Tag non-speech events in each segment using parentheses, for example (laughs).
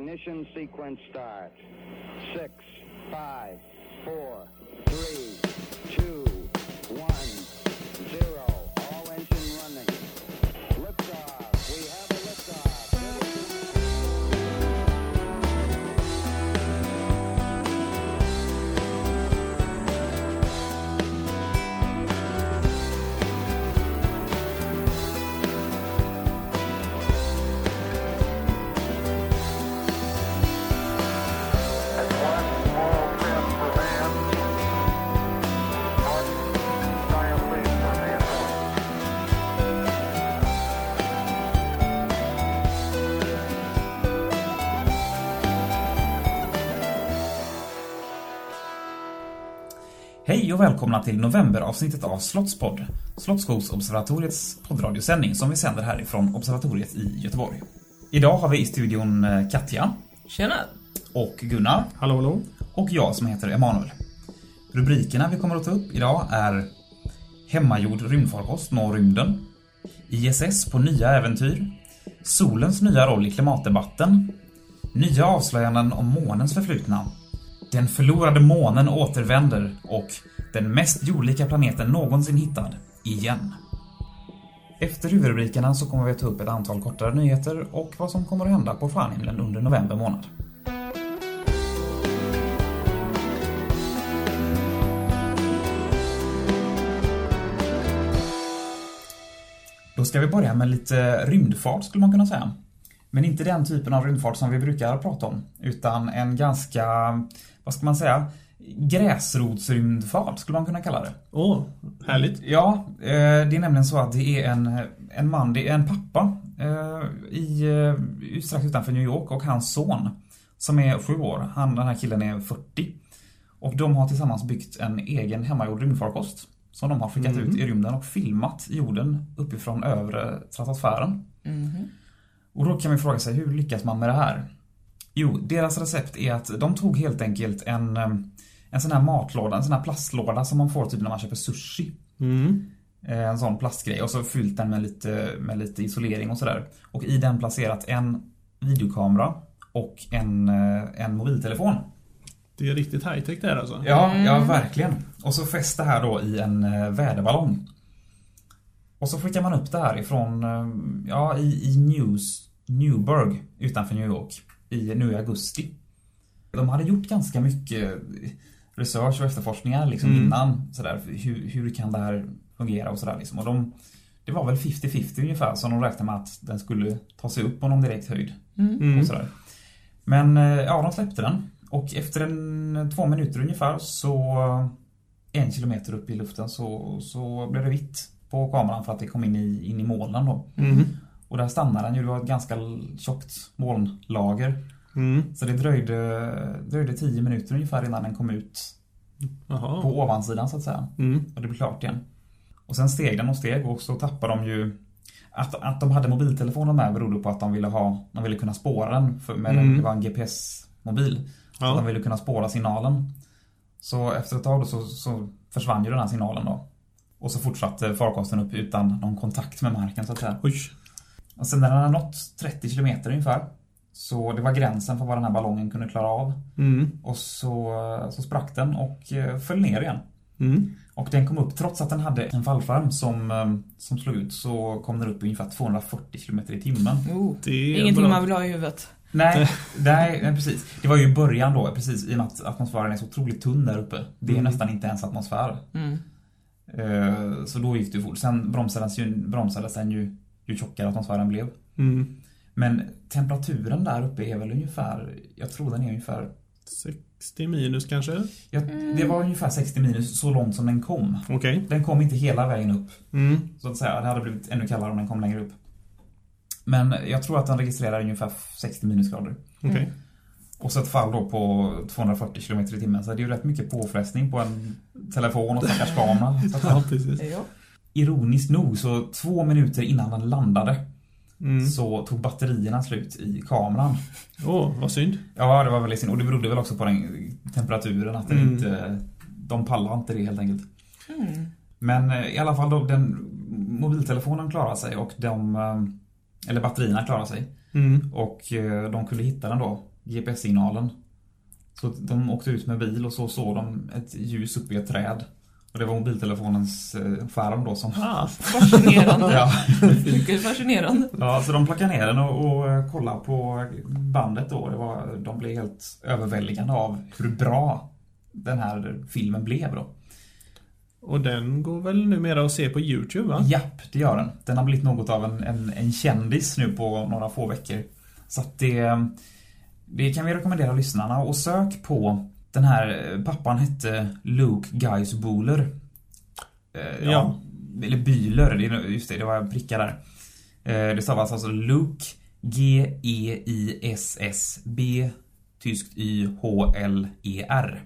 Ignition sequence start. Six, five, four, three, Hej och välkomna till novemberavsnittet av Slottspodd, Slottsskogsobservatoriets poddradiosändning som vi sänder härifrån Observatoriet i Göteborg. Idag har vi i studion eh, Katja Tjena! och Gunnar Hallå, hallå. och jag som heter Emanuel. Rubrikerna vi kommer att ta upp idag är Hemmagjord rymdfarkost når rymden, ISS på nya äventyr, solens nya roll i klimatdebatten, nya avslöjanden om månens förflutna, den förlorade månen återvänder och den mest jordlika planeten någonsin hittad, igen. Efter huvudrubrikerna så kommer vi att ta upp ett antal kortare nyheter och vad som kommer att hända på stjärnhimlen under november månad. Då ska vi börja med lite rymdfart skulle man kunna säga. Men inte den typen av rymdfart som vi brukar prata om, utan en ganska, vad ska man säga, gräsrotsrymdfart skulle man kunna kalla det. Åh, härligt. Ja, eh, det är nämligen så att det är en, en man, det är en pappa eh, i, eh, strax utanför New York och hans son som är sju år. Han, den här killen är 40. Och de har tillsammans byggt en egen hemmagjord rymdfarkost som de har skickat ut i rymden och filmat jorden uppifrån övre stratosfären. Och då kan man fråga sig, hur lyckas man med det här? Jo, deras recept är att de tog helt enkelt en, eh, en sån här matlåda, en sån här plastlåda som man får typ när man köper sushi. Mm. Eh, En sån plastgrej och så fyllt den med lite, med lite isolering och sådär. Och i den placerat en videokamera och en, eh, en mobiltelefon. Det är riktigt high-tech det här alltså. Ja, ja verkligen. Och så fäst det här då i en väderballong. Och så skickar man upp det här ifrån, eh, ja i, i News, Newburgh utanför New York i, nu i augusti. De hade gjort ganska mycket research och efterforskningar liksom Mm. innan sådär, hur, hur kan det här fungera och sådär liksom. Och de, det var väl 50-50 ungefär som de räknade med att den skulle ta sig upp på någon direkt höjd. Mm. Och sådär. Men eh, ja, de släppte den. Och efter en, två minuter ungefär så en kilometer upp i luften så, så blev det vitt på kameran för att det kom in i, in i molnen då. Mm. Och där stannade den ju. Det var ett ganska tjockt molnlager. Mm. Så det dröjde, dröjde tio minuter ungefär innan den kom ut Jaha. på ovansidan så att säga. Mm. Och det blev klart igen. Och sen steg den och steg och så tappade de ju att, att de hade mobiltelefonen med berodde på att de ville ha, de ville kunna spåra den för, med en, Mm. det var en GPS-mobil. Så Ja. de ville kunna spåra signalen. Så efter ett tag då så, så försvann ju den här signalen då. Och så fortsatte farkosten upp utan någon kontakt med marken så att säga. Oj. Och sen när den hade nått 30 kilometer ungefär så det var gränsen för vad den här ballongen kunde klara av. Mm. Och så, så sprack den och eh, föll ner igen. Mm. Och den kom upp, trots att den hade en fallskärm som, eh, som slog ut så kom den upp ungefär 240 km i timmen. Oh, Det är ingenting bra. man vill ha i huvudet. Nej, nej, nej, precis. Det var ju i början då, precis i och med att atmosfären är så otroligt tunn där uppe. Det är Mm. nästan inte ens atmosfär. Mm. Eh, Så då gick det fort. Sen bromsades, ju, bromsades den ju, ju tjockare atmosfären blev. Mm. Men temperaturen där uppe är väl ungefär, jag tror den är ungefär, 60 minus kanske? jag, det var ungefär 60 minus så långt som den kom. Okej. Den kom inte hela vägen upp. Mm. Så att säga, det hade blivit ännu kallare om den kom längre upp. Men jag tror att den registrerar ungefär 60 minusgrader. Okej. Och så ett fall då på 240 km i timmen. Så det är ju rätt mycket påfrestning på en telefon och stackars kamera. (laughs) Ja, precis. Ironiskt nog så två minuter innan den landade Mm. så tog batterierna slut i kameran. Åh, vad synd. Ja, det var väldigt synd. Och det berodde väl också på den temperaturen att den Mm. inte... De pallade inte det helt enkelt. Mm. Men eh, i alla fall då, den mobiltelefonen klarade sig och de... eh, Eller batterierna klarade sig. Mm. Och eh, de kunde hitta den då GPS-signalen. Så de åkte ut med bil och så såg de ett ljus uppe i ett träd. Och det var mobiltelefonens eh, skärm då som... Ah, Fascinerande. (laughs) Ja. Mycket fascinerande. ja, så de plockade ner den och, och eh, kollade på bandet då. Det var, de blev helt överväldigande av hur bra den här filmen blev då. och den går väl numera att se på YouTube va? Japp, det gör den. Den har blivit något av en, en, en kändis nu på några få veckor. Så att det, det kan vi rekommendera lyssnarna. Och sök på den här eh, pappan hette Luke Geisbuller. Eh, Ja. Eller Bühler, just det, det var prickar där. Eh, Det stavas alltså Luke G-E-I-S-S-B Tyskt Y-H-L-E-R.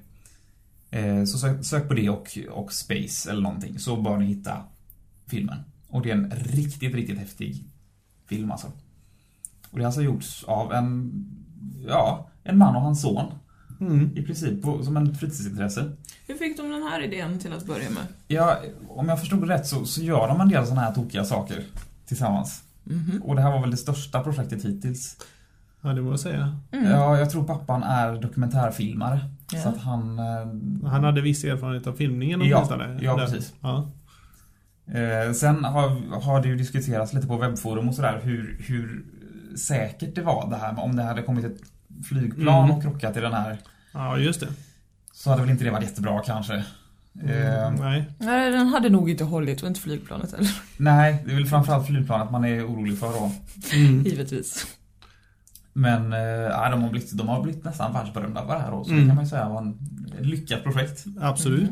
Så sök, sök på det och, och Space eller någonting så bör ni hitta filmen. Och det är en riktigt, riktigt häftig film alltså. Och det har alltså gjorts av en, ja, en man och hans son. Mm. I princip på, som en fritidsintresse. Hur fick de den här idén till att börja med? Ja, om jag förstod rätt så, så gör de en del sådana här tokiga saker tillsammans. Mhm. Och det här var väl det största projektet hittills. Ja, det må jag säga. Mm. Ja, jag tror pappan är dokumentärfilmare. Ja. Så att han... eh, Han hade viss erfarenhet av filmningen Ja, åtminstone. ja, Där. precis. Ja. Eh, sen har, har det ju diskuterats lite på webbforum och sådär hur, hur säkert det var det här om det hade kommit ett flygplan Mm. och krockat i den här ja, just det. så hade väl inte det varit jättebra kanske. Eh, Mm, nej. Nej, den hade nog inte hållit och inte flygplanet heller. nej, det är väl framförallt flygplanet man är orolig för då. Mm. (laughs) Givetvis. Men eh, ja, de, har blivit, de har blivit nästan världsberömda av det här då, så Mm. det kan man ju säga var ett lyckat projekt. Absolut.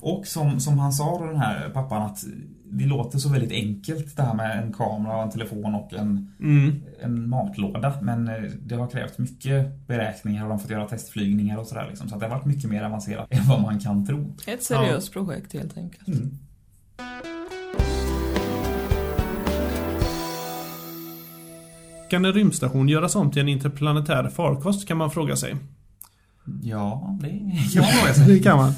Och som, som han sa då den här pappan att det låter så väldigt enkelt det här med en kamera och en telefon och en, Mm. en matlåda. Men eh, det har krävt mycket beräkningar och de har fått göra testflygningar och sådär liksom. Så att det har varit mycket mer avancerat än vad man kan tro. Ett seriöst projekt helt enkelt. Mm. Kan en rymdstation göras om till en interplanetär farkost kan man fråga sig. Ja, det (laughs) kan man fråga sig. Det kan man.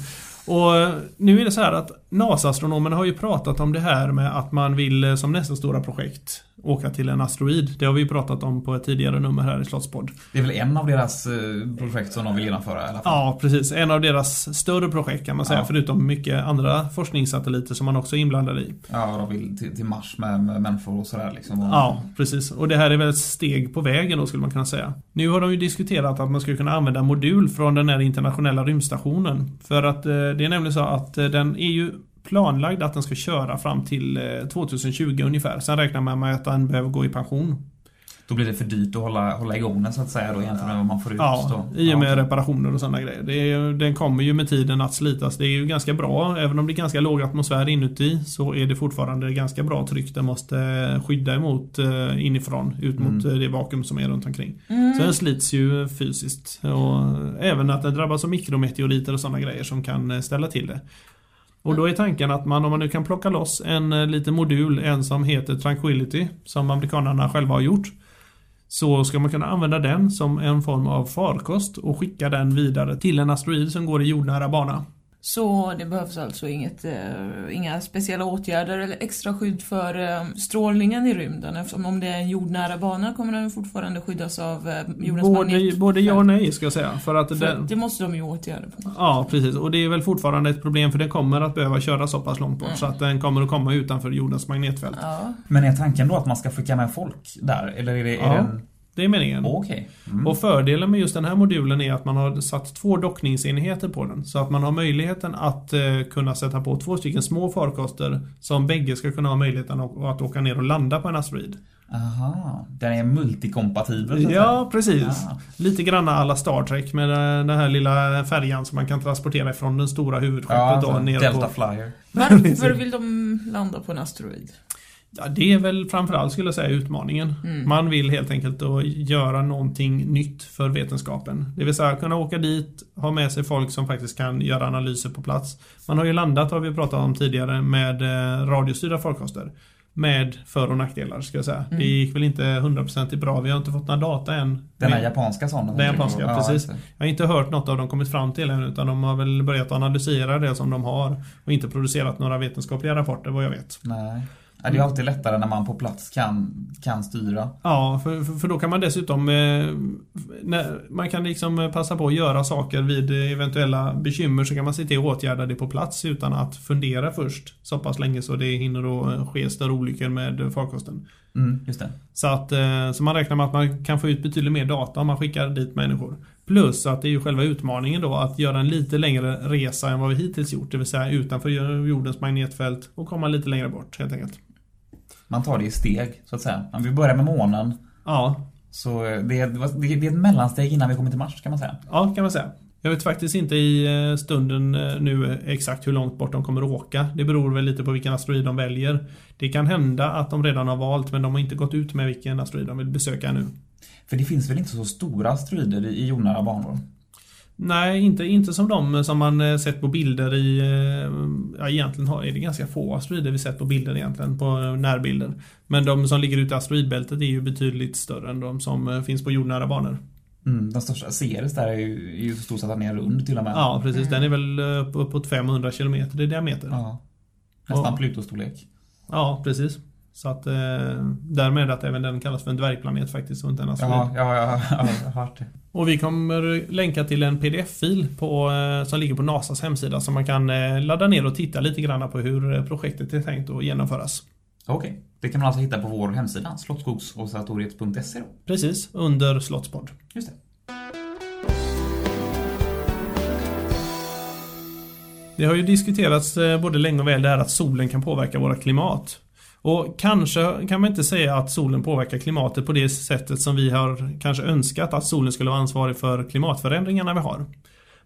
Och eh, nu är det så här att NASA-astronomerna har ju pratat om det här med att man vill eh, som nästa stora projekt åka till en asteroid. Det har vi ju pratat om på ett tidigare nummer här i Slottspodd. Det är väl en av deras eh, projekt som de vill genomföra i alla fall. Ja, precis. En av deras större projekt kan man säga. Ja. Förutom mycket andra forskningssatelliter som man också är inblandad i. Ja, de vill till, till Mars med, med människor och sådär liksom. Ja, precis. Och det här är väl ett steg på vägen då skulle man kunna säga. Nu har de ju diskuterat att man skulle kunna använda modul från den här internationella rymdstationen. För att eh, det är nämligen så att den är ju planlagd att den ska köra fram till eh, 2020 ungefär. Sen räknar man med att den behöver gå i pension. Då blir det för dyrt att hålla, hålla igång den så att säga då jämfört med vad man får ut. Ja, då. i och med ja. reparationer och sådana grejer. Det är, den kommer ju med tiden att slitas. Det är ju ganska bra. Även om det är ganska låg atmosfär inuti så är det fortfarande ganska bra tryck. Den måste skydda emot eh, inifrån ut mot Mm. eh, det vakuum som är runt omkring. Mm. Så den slits ju fysiskt. Och även att den drabbas av mikrometeoriter och sådana grejer som kan eh, ställa till det. Och då är tanken att man, om man nu kan plocka loss en eh, liten modul, en som heter Tranquility, som amerikanerna själva har gjort. Så ska man kunna använda den som en form av farkost och skicka den vidare till en asteroid som går i jordnära bana. Så det behövs alltså inget, eh, inga speciella åtgärder eller extra skydd för eh, strålningen i rymden eftersom om det är en jordnära bana kommer den fortfarande skyddas av eh, jordens Både, magnet. både ja och nej ska jag säga. För att För den, Det måste de ju åtgärda på Ja, precis. Och det är väl fortfarande ett problem för den kommer att behöva köra så pass långt bort Mm. så att den kommer att komma utanför jordens magnetfält. Ja. Men är tanken då att man ska skicka med folk där? Eller är det, Ja. är det en... Det är meningen. Okej. Mm. Och fördelen med just den här modulen är att man har satt två dockningsenheter på den. Så att man har möjligheten att eh, kunna sätta på två stycken små farkoster som bägge ska kunna ha möjligheten att, att åka ner och landa på en asteroid. Aha, den är multikompatibel Ja, precis. Ja. Lite grann alla Star Trek med eh, den här lilla färjan som man kan transportera ifrån den stora huvudskeppet Ja, alltså, ner Delta på... Flyer. Varför (laughs) vill de landa på en asteroid? Ja, det är väl framförallt skulle jag säga utmaningen. Mm. Man vill helt enkelt då göra någonting nytt för vetenskapen. Det vill säga kunna åka dit, ha med sig folk som faktiskt kan göra analyser på plats. Man har ju landat, har vi pratat om tidigare, med eh, radiostyrda farkoster. Med för och nackdelar ska jag säga. Mm. Det gick väl inte 100% bra. Vi har inte fått några data än. Den här japanska sonden. Den japanska, Ja, precis. Jag har inte hört något av dem kommit fram till än utan de har väl börjat analysera det som de har och inte producerat några vetenskapliga rapporter vad jag vet. Nej. Det är ju alltid lättare när man på plats kan, kan styra. Ja, för, för, då kan man dessutom eh, Man kan liksom eh, passa på att göra saker vid eh, eventuella bekymmer så kan man se till att åtgärda det på plats utan att fundera först så pass länge så det hinner att ske större olyckor med farkosten. Mm, just det. Så, att, så man räknar med att man kan få ut betydligt mer data om man skickar dit människor. Plus att det är ju själva utmaningen då att göra en lite längre resa än vad vi hittills gjort. Det vill säga utanför jordens magnetfält och komma lite längre bort helt enkelt. Man tar det i steg, så att säga. Om vi börjar med månen, Ja, så eh, det är, det är ett mellansteg innan vi kommer till Mars, kan man säga. ja kan man säga. Jag vet faktiskt inte i eh, stunden eh, nu exakt hur långt bort de kommer att åka. Det beror väl lite på vilken asteroid de väljer. Det kan hända att de redan har valt men de har inte gått ut med vilken asteroid de vill besöka ännu. För det finns väl inte så stora asteroider i i jordnära banor? Nej, inte, inte som de som man eh, sett på bilder i... eh, Ja, egentligen har, är det ganska få asteroider vi sett på bilder egentligen, på eh, närbilder. Men de som ligger ute i asteroidbältet är ju betydligt större än de som finns på jordnära banor. Mm, den största Ceres där är ju, är ju så stor så att den är rund till och med. Ja, precis. Den är väl eh, upp- uppåt 500 km i diameter. Ja. Nästan Pluto-storlek. Ja, precis. Så att eh, därmed att även den kallas för en dvärgplanet faktiskt och inte en asteroid. Ja, ja, ja, ja, jag har hört det. Och vi kommer länka till en pdf-fil eh, som ligger på NASAs hemsida som man kan eh, ladda ner och titta lite grann på hur eh, projektet är tänkt att genomföras. Okej. Det kan man alltså hitta på vår hemsida, slottsskogsobservatoriet.se då. Precis, under Slottspodd. Just det. Det har ju diskuterats eh, både länge och väl det här att solen kan påverka våra klimat. Och kanske kan man inte säga att solen påverkar klimatet på det sättet som vi har kanske önskat att solen skulle vara ansvarig för klimatförändringarna vi har.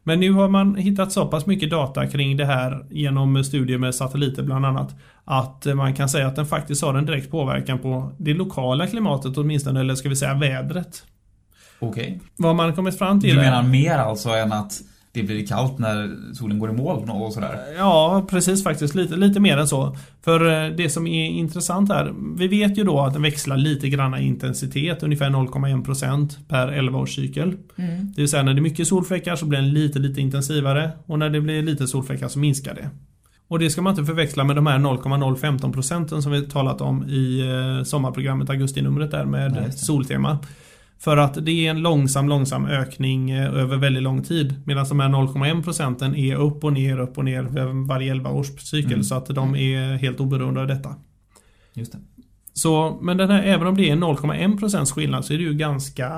Men nu har man hittat så pass mycket data kring det här genom studier med satelliter bland annat att man kan säga att den faktiskt har en direkt påverkan på det lokala klimatet åtminstone, eller ska vi säga vädret. Okej. Vad man kommit fram till Du menar mer alltså än att det blir kallt när solen går i moln och sådär? Ja, precis faktiskt. Lite, lite mer än så. För eh, det som är intressant här, vi vet ju då att den växlar lite grann i intensitet, ungefär 0,1% per 11-årscykel. Mm. Det vill säga när det är mycket solfläckar så blir den lite, lite intensivare och när det blir lite solfläckar så minskar det. Och det ska man inte förväxla med de här 0,015 procenten som vi talat om i eh, sommarprogrammet, augustinumret där med det. soltema. För att det är en långsam, långsam ökning eh, över väldigt lång tid. Medan de här 0,1 procenten är upp och ner, upp och ner varje 11 års cykel. Mm. Så att de är helt oberoende av detta. Just det. Så, men den här, även om det är 0,1 procents skillnad så är det ju ganska...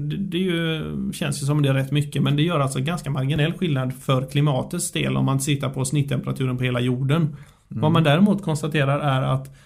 Det, det ju, känns ju som det är rätt mycket men det gör alltså ganska marginell skillnad för klimatets del om man tittar på snitttemperaturen på hela jorden. Vad man däremot konstaterar är att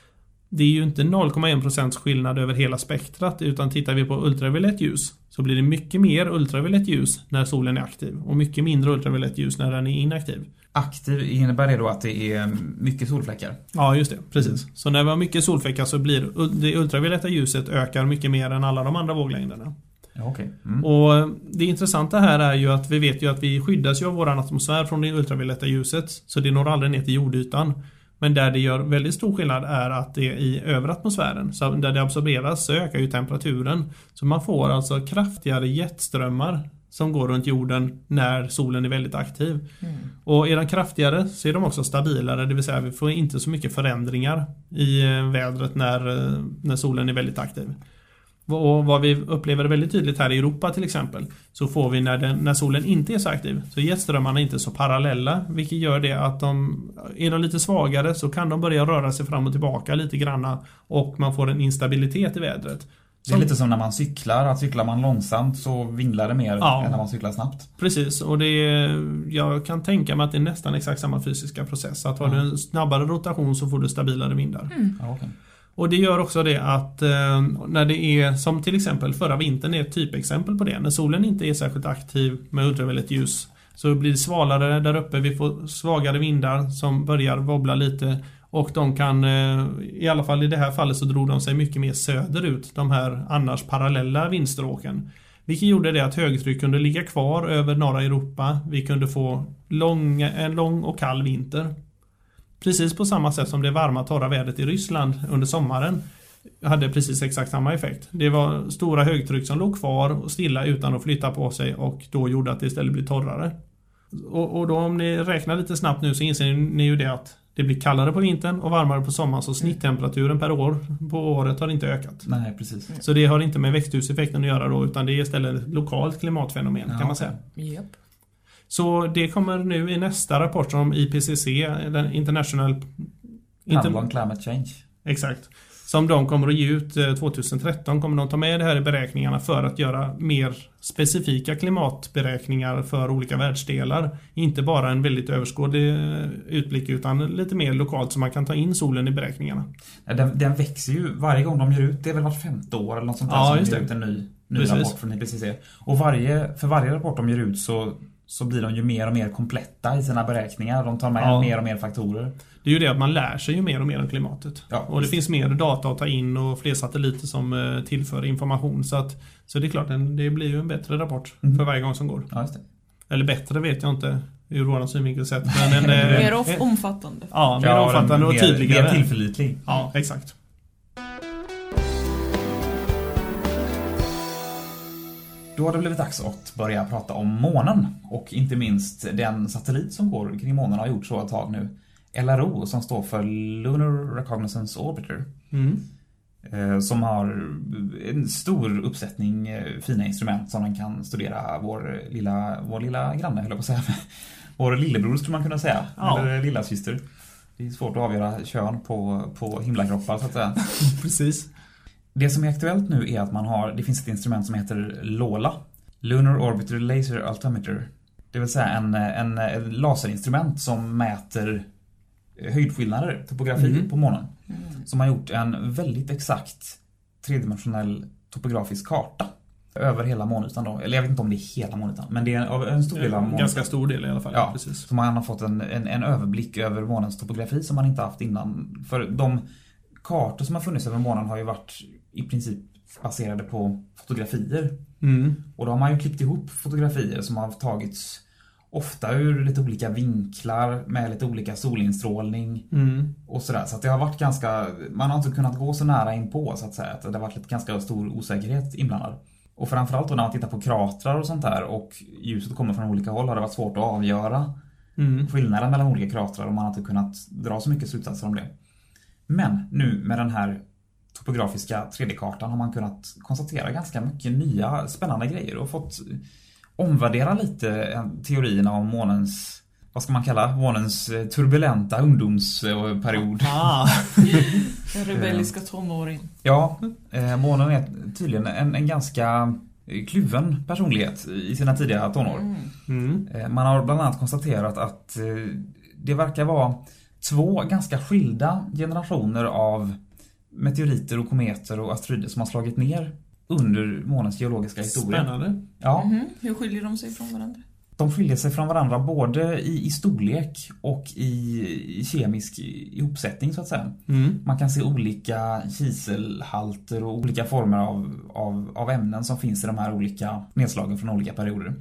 det är ju inte 0,1 procents skillnad över hela spektrat utan tittar vi på ultraviolett ljus så blir det mycket mer ultraviolett ljus när solen är aktiv och mycket mindre ultraviolett ljus när den är inaktiv. Aktiv, innebär det då att det är mycket solfläckar? Ja, just det. Precis. Så när vi har mycket solfläckar så blir det ultravioletta ljuset ökar mycket mer än alla de andra våglängderna. Ja, okej. Mm. Och det intressanta här är ju att vi vet ju att vi skyddas ju av vår atmosfär från det ultravioletta ljuset. Så det når aldrig ner till jordytan. Men där det gör väldigt stor skillnad är att det är i över atmosfären. Så där det absorberas så ökar ju temperaturen. Så man får alltså kraftigare jetströmmar som går runt jorden när solen är väldigt aktiv. Och är de kraftigare så är de också stabilare, det vill säga vi får inte så mycket förändringar i eh, vädret när, eh, när solen är väldigt aktiv. Och vad vi upplever väldigt tydligt här i Europa till exempel så får vi när, den, när solen inte är så aktiv så är jetströmmarna inte så parallella vilket gör det att de är de lite svagare så kan de börja röra sig fram och tillbaka lite granna och man får en instabilitet i vädret. Det är lite som när man cyklar, att cyklar man långsamt så vinglar det mer Ja. än när man cyklar snabbt. Precis, och det är, jag kan tänka mig att det är nästan exakt samma fysiska process. Att har du en snabbare rotation så får du stabilare vindar. Ja, okej. Och det gör också det att eh, när det är som till exempel förra vintern är ett typexempel på det. När solen inte är särskilt aktiv med ultraviolett ljus så blir det svalare där uppe. Vi får svagare vindar som börjar wobbla lite och de kan, eh, i alla fall i det här fallet så drog de sig mycket mer söderut, de här annars parallella vindstråken. Vilket gjorde det att högtryck kunde ligga kvar över norra Europa. Vi kunde få lång, en lång och kall vinter. Precis på samma sätt som det varma torra vädret i Ryssland under sommaren hade precis exakt samma effekt. Det var stora högtryck som låg kvar och stilla utan att flytta på sig och då gjorde att det istället blev torrare. Och, och då om ni räknar lite snabbt nu så inser ni ju det att Det blir kallare på vintern och varmare på sommaren så snitttemperaturen per år på året har inte ökat. Nej, precis. Så det har inte med växthuseffekten att göra då utan det är istället ett lokalt klimatfenomen Ja, kan man säga. Japp. Så det kommer nu i nästa rapport som IPCC, den International... Handlar om climate change. Exakt. Som de kommer att ge ut eh, 2013 kommer de ta med det här i beräkningarna för att göra mer specifika klimatberäkningar för olika världsdelar. Inte bara en väldigt överskådlig eh, utblick utan lite mer lokalt så man kan ta in solen i beräkningarna. Den, den växer ju varje gång de ger ut, det är väl vart femte år eller något sånt där Ja, som de ger ut en ny, ny Precis. rapport från IPCC. Och varje, för varje rapport de ger ut så, så blir de ju mer och mer kompletta i sina beräkningar. De tar med Ja. mer och mer faktorer. Det är ju det att man lär sig ju mer och mer om klimatet. Ja, och det visst. finns mer data att ta in och fler satelliter som eh, tillför information. Så, att, så det är klart, det blir ju en bättre rapport Mm. för varje gång som går. Ja, just det. Eller bättre vet jag inte ur våran synvinkel sett. Men en, eh, (laughs) Mer omfattande. Ja, mer Ja, omfattande och tydligare. Mer tillförlitlig. Ja, exakt. Då har det blivit dags att börja prata om månen och inte minst den satellit som går kring månen har gjort så ett tag nu. LRO som står för Lunar Reconnaissance Orbiter. Mm. Eh, Som har en stor uppsättning eh, fina instrument som den kan studera vår lilla, vår lilla granne, höll jag på att säga. (laughs) Vår lillebror skulle man kunna säga. Ja. Eller lilla syster. Det är svårt att avgöra kön på, på himlakroppar så att säga. (laughs) Precis. Det som är aktuellt nu är att man har, det finns ett instrument som heter LOLA. Lunar Orbiter Laser Altimeter. Det vill säga en, en, en laserinstrument som mäter höjdskillnader, topografi Mhm. på månen. Som har gjort en väldigt exakt tredimensionell topografisk karta. Över hela månytan då. Eller jag vet inte om det är hela månytan, men det är en, en stor del av månytan. Ganska stor del i alla fall. Ja, Precis. så man har fått en, en, en överblick över månens topografi som man inte haft innan. För de kartor som har funnits över månen har ju varit i princip baserade på fotografier. Mm. Och då har man ju klippt ihop fotografier som har tagits ofta ur lite olika vinklar med lite olika solinstrålning Mm. och sådär. Så att det har varit ganska, man har inte kunnat gå så nära in på så att säga. Att det har varit lite ganska stor osäkerhet inblandad. Och framförallt då när man tittar på kratrar och sånt där och ljuset kommer från olika håll har det varit svårt att avgöra Mm. skillnaden mellan olika kratrar och man har inte kunnat dra så mycket slutsatser om det. Men nu med den här topografiska 3D-kartan har man kunnat konstatera ganska mycket nya spännande grejer och fått omvärdera lite eh, teorierna om månens vad ska man kalla månens eh, turbulenta ungdomsperiod. Ah. (laughs) Den rebelliska tonåring. Ja, eh, månen är tydligen en, en ganska kluven personlighet i sina tidiga tonår. Mm. Eh, Man har bland annat konstaterat att det verkar vara två ganska skilda generationer av meteoriter och kometer och asteroider som har slagit ner under månens geologiska historia. Spännande. Ja, Mhm. Hur skiljer de sig från varandra? de skiljer sig från varandra både i, i storlek och i, i kemisk ihopsättning så att säga. Mm. Man kan se olika kiselhalter och olika former av, av, av ämnen som finns i de här olika nedslagen från olika perioder.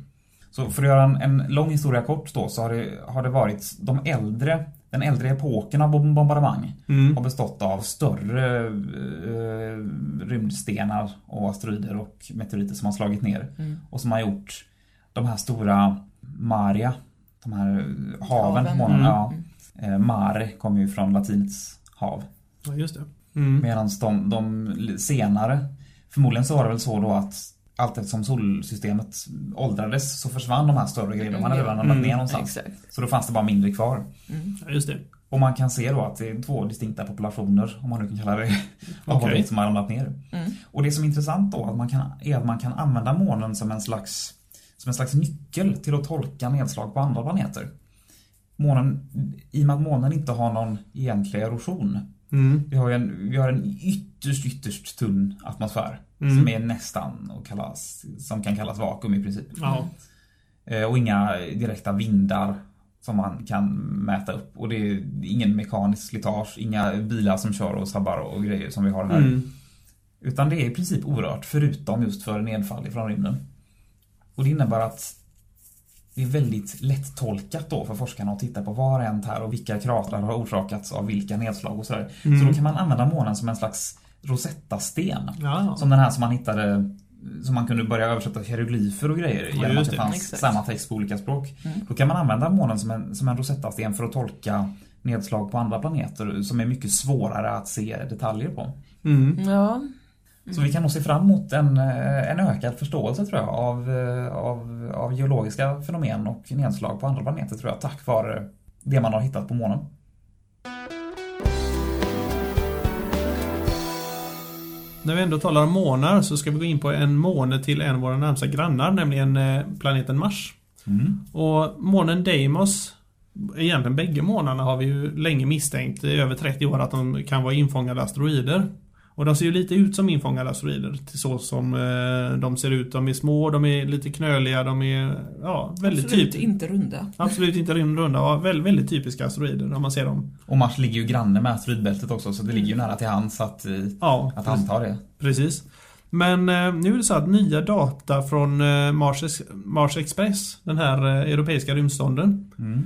Så för att göra en, en lång historia kort då så har det, har det varit de äldre, den äldre epoken av bom- bombardemang Mm. har bestått av större eh, rymdstenar och asteroider och meteoriter som har slagit ner och som har gjort de här stora Maria, de här haven på månen. Mm. Ja, eh, mare kommer ju från latinets hav. Ja, just det. Mm. Medan de, de senare, förmodligen så var det väl så då att allt eftersom solsystemet åldrades så försvann de här större grejerna. Man hade redan Mm, ner någonstans. Exakt. Så då fanns det bara mindre kvar. Ja, just det. Och man kan se då att det är två distinkta populationer, om man nu kan kalla det, av objekt som har ramlat ner. Mm. Och det som är intressant då att man kan, är att man kan använda månen som en slags som en slags nyckel till att tolka nedslag på andra planeter. Månen, I och med att månen inte har någon egentlig erosion Mm. vi har ju en, vi har en ytterst, ytterst tunn atmosfär. Mm. Som är nästan och kallas, som kan kallas vakuum i princip. Ja. Eh, Och inga direkta vindar som man kan mäta upp. Och det är ingen mekanisk slitage, inga bilar som kör och sabbar och grejer som vi har här. Mm. Utan det är i princip orört förutom just för nedfall ifrån rymden. Och det innebär att det är väldigt lätt-tolkat då för forskarna att titta på vad har hänt här och vilka kratrar har orsakats av vilka nedslag och sådär. Mm. Så då kan man använda månen som en slags Rosetta-sten. Ja. Som den här som man hittade som man kunde börja översätta hieroglyfer och grejer genom att det det. fanns Exakt. samma text på olika språk. Mm. Då kan man använda månen som en, som en Rosetta-sten för att tolka nedslag på andra planeter som är mycket svårare att se detaljer på. Mm. Ja, Så vi kan nog se fram emot en, en ökad förståelse tror jag av, av, av geologiska fenomen och nedslag på andra planeter tror jag tack vare det man har hittat på månen. När vi ändå talar om månar så ska vi gå in på en måne till en av våra närmsta grannar, nämligen eh, planeten Mars. Mm. Och månen Deimos, egentligen bägge månarna har vi ju länge misstänkt i över 30 år att de kan vara infångade asteroider. Och de ser ju lite ut som infångade asteroider, till så som eh, de ser ut. De är små, de är lite knöliga, de är ja, väldigt absolut typ, inte runda. Absolut inte runda, ja, väldigt, väldigt typiska asteroider om man ser dem. Och Mars ligger ju granne med asteroidbältet också så det ligger ju nära till hands att, eh, Ja, att anta det. Precis. Men eh, nu är det så att nya data från eh, Mars, Mars Express, den här eh, europeiska rymdstonden, Mm.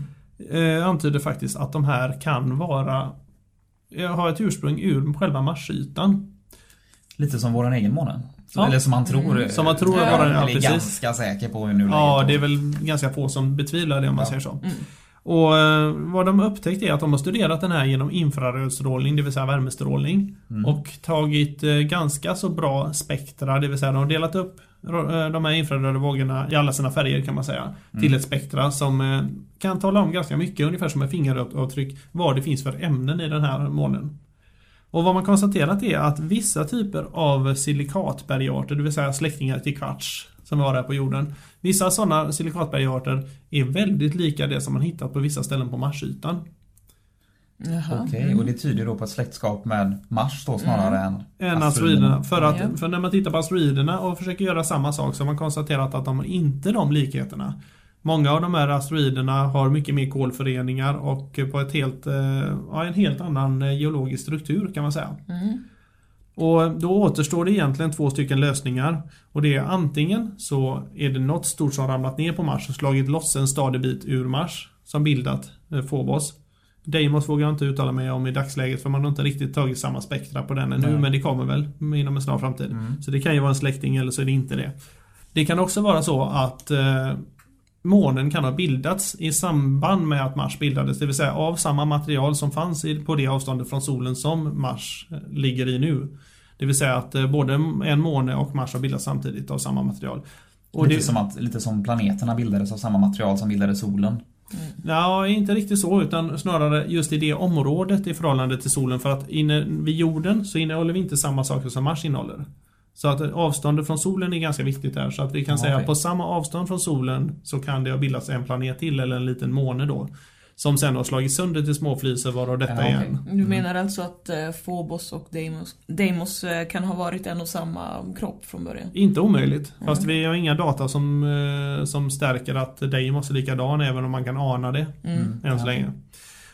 eh, antyder faktiskt att de här kan vara eh, ha ett ursprung ur själva Marsytan. Lite som vår egen måne. Ja. Eller som man tror. Mm. Som man tror eh, vara den, ja, precis. ganska säker på nu Ja, det är väl ganska få som betvivlar det om man Ja. säger så. Mm. Och eh, vad de har upptäckt är att de har studerat den här genom infrarödstrålning, det vill säga värmestrålning. Mm. Och tagit eh, ganska så bra spektra, det vill säga de har delat upp de här infraröda vågorna i alla sina färger kan man säga. Till ett spektra som eh, kan tala om ganska mycket, ungefär som ett fingeravtryck, vad det finns för ämnen i den här månen. Och vad man konstaterat är att vissa typer av silikatbergarter, det vill säga släktingar till kvarts, som vi har här på jorden. Vissa sådana silikatbergarter är väldigt lika det som man hittat på vissa ställen på Marsytan. Okej, och det tyder då på ett släktskap med Mars då snarare än Än asteroiderna. För, att, för när man tittar på asteroiderna och försöker göra samma sak så har man konstaterat att de har inte de likheterna. Många av de här asteroiderna har mycket mer kolföreningar och på ett helt, eh, ja, en helt annan eh, geologisk struktur kan man säga. Mm. Och då återstår det egentligen två stycken lösningar. Och det är antingen så är det något stort som ramlat ner på Mars och slagit loss en stadig bit ur Mars som bildat eh, Phobos. Deimos vågar jag inte uttala mig om i dagsläget för man har inte riktigt tagit samma spektra på den ännu Nej. men det kommer väl inom en snar framtid. Mm. Så det kan ju vara en släkting eller så är det inte det. Det kan också vara så att eh, månen kan ha bildats i samband med att Mars bildades, det vill säga av samma material som fanns på det avståndet från solen som Mars eh, ligger i nu. Det vill säga att eh, både en måne och Mars har bildats samtidigt av samma material. Och lite, det, som att, lite som planeterna bildades av samma material som bildade solen. Ja, inte riktigt så utan snarare just i det området i förhållande till solen för att inne vid jorden så innehåller vi inte samma saker som Mars innehåller. Så att avståndet från solen är ganska viktigt där så att vi kan Ja, säga okej. att på samma avstånd från solen så kan det ha bildats en planet till eller en liten måne då. Som sen har slagit sönder till små flisor varav detta Ja, är okej. en. Du menar alltså att eh, Phobos och Deimos, Deimos eh, kan ha varit en och samma kropp från början? Inte omöjligt. Fast vi har inga data som, eh, som stärker att Deimos är likadan även om man kan ana det. Mm. än så Ja. länge.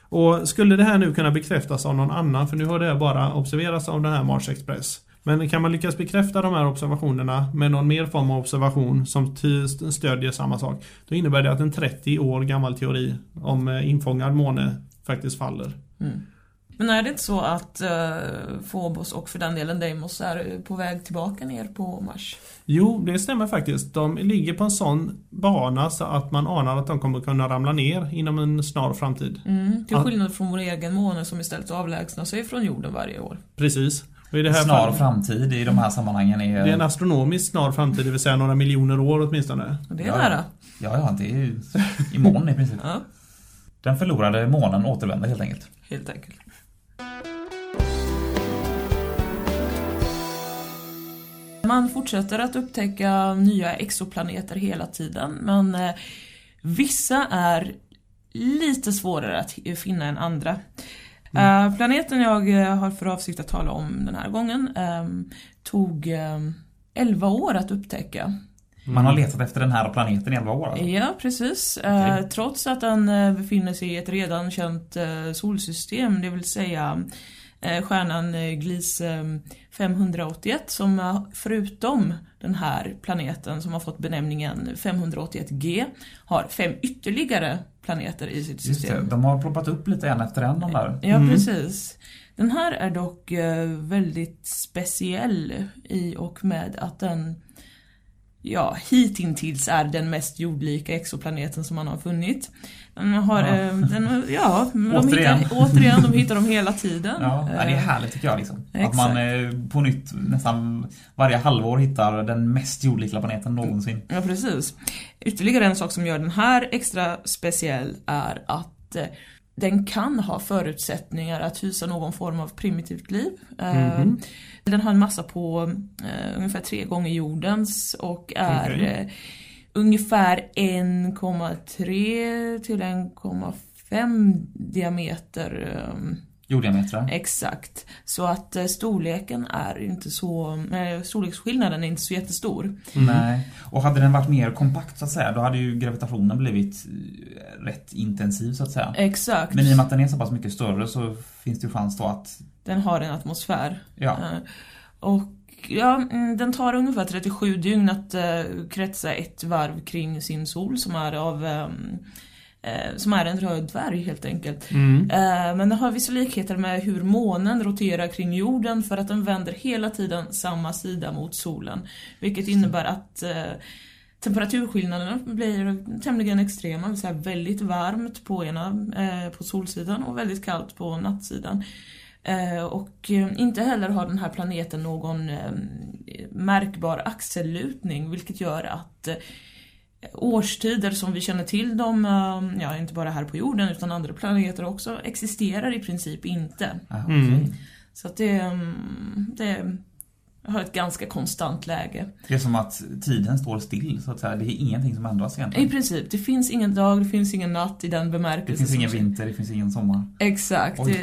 Och skulle det här nu kunna bekräftas av någon annan, för nu har det bara observerats av den här Mars Express. Men kan man lyckas bekräfta de här observationerna med någon mer form av observation som stödjer samma sak, då innebär det att en 30 år gammal teori om eh, infångad måne faktiskt faller. Mm. Men är det inte så att uh, Phobos och för den delen Deimos är på väg tillbaka ner på Mars? Jo, det stämmer faktiskt. De ligger på en sån bana så att man anar att de kommer kunna ramla ner inom en snar framtid. Mm. Till skillnad från vår egen måne som istället avlägsnar sig från jorden varje år. Precis. Och i det här Snar fallet, framtid i de här sammanhangen är... det är en astronomiskt snar framtid, det vill säga några miljoner år åtminstone. Och det är Ja. nära. Ja, ja, det är ju imorgon i princip. (laughs) Ja, Den förlorade månen återvänder helt enkelt. helt enkelt. Man fortsätter att upptäcka nya exoplaneter hela tiden men eh, vissa är lite svårare att finna än andra. Eh, planeten jag eh, har för avsikt att tala om den här gången ehm, tog um, 11 år att upptäcka. Man har letat efter den här planeten i 11 år alltså. Ja, precis. Eh, Okej. trots att den eh, befinner sig i ett redan känt solsystem, det vill säga stjärnan Gliese eh, 581 som eh, förutom den här planeten som har fått benämningen 581G har fem ytterligare planeter i sitt Just det, system. de har ploppat upp lite en efter en de där. Ja, Mm. precis. Den här är dock eh, väldigt speciell i och med att den ja, hittills är den mest jordlika exoplaneten som man har funnit. Den har, Ja. eh, den, ja, de Återigen. Hittar, återigen, de hittar dem hela tiden. Ja, det är Eh, härligt tycker jag. Liksom. Att man eh, på nytt nästan varje halvår hittar den mest jordlika planeten någonsin. Ja, precis. Ytterligare en sak som gör den här extra speciell är att eh, den kan ha förutsättningar att hysa någon form av primitivt liv. Eh, Mhm. Den har en massa på ungefär tre gånger jordens och är eh, ungefär 1,3 till 1,5 diameter. Eh, Jorddiametrar. exakt. Så att eh, storleken är inte så, eh, storleksskillnaden är inte så jättestor. Nej. Och hade den varit mer kompakt så att säga, då hade ju gravitationen blivit eh, rätt intensiv så att säga. Exakt. Men i och med att den är så pass mycket större så finns det ju chans då att, Den har en atmosfär. ja, Och ja, mm, den tar ungefär 37 dygn att eh, kretsa ett varv kring sin sol som är av eh, som är en röd dvärg helt enkelt. Mm. Eh, men den har vissa likheter med hur månen roterar kring jorden för att den vänder hela tiden samma sida mot solen. Vilket innebär att temperaturskillnaderna blir tämligen extrema, det vill säga väldigt varmt på ena, eh, på solsidan och väldigt kallt på nattsidan. Eh, och eh, inte heller har den här planeten någon eh, märkbar axellutning vilket gör att årstider som vi känner till dem, ja inte bara här på jorden utan andra planeter också, existerar i princip inte. Mm. Så att det, mm, det har ett ganska konstant läge. Det är som att tiden står still så att säga. Det är ingenting som ändras I egentligen. princip, det finns ingen dag, det finns ingen natt i den Det bemärkelsen. finns ingen vinter, det finns ingen sommar. Exakt, det,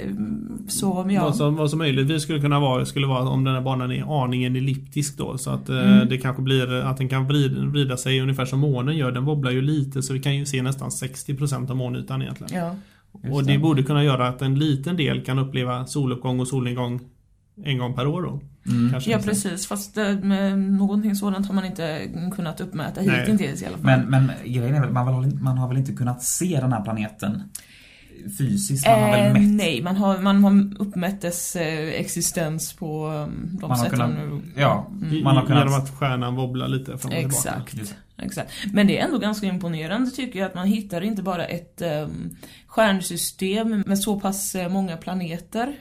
så ja. Vad, som, vad som möjligtvis skulle kunna vara skulle vara om den här banan är aningen elliptisk då så att eh, Mm. det kanske blir att den kan vrida, vrida sig ungefär som månen gör. Den wobblar ju lite så vi kan ju se nästan 60% av månytan egentligen. ja. Just och det det. borde kunna göra att en liten del kan uppleva soluppgång och solnedgång en gång per år då. Mm. Kanske Ja precis, fast eh, med någonting sådant har man inte kunnat uppmäta hittills i alla fall. Men, men grejen är väl, man, väl, man har väl inte kunnat se den här planeten fysiskt? Man har väl Eh, mätt? nej, man har, man har uppmätt dess eh, existens på um, de Man har sätten. kunnat- ja, Mm. man har kunnat- Genom att stjärnan wobblar lite fram och tillbaka. Exakt. Just Exakt. Men det är ändå ganska imponerande tycker jag att man hittar inte bara ett um, stjärnsystem med så pass eh, många planeter eh,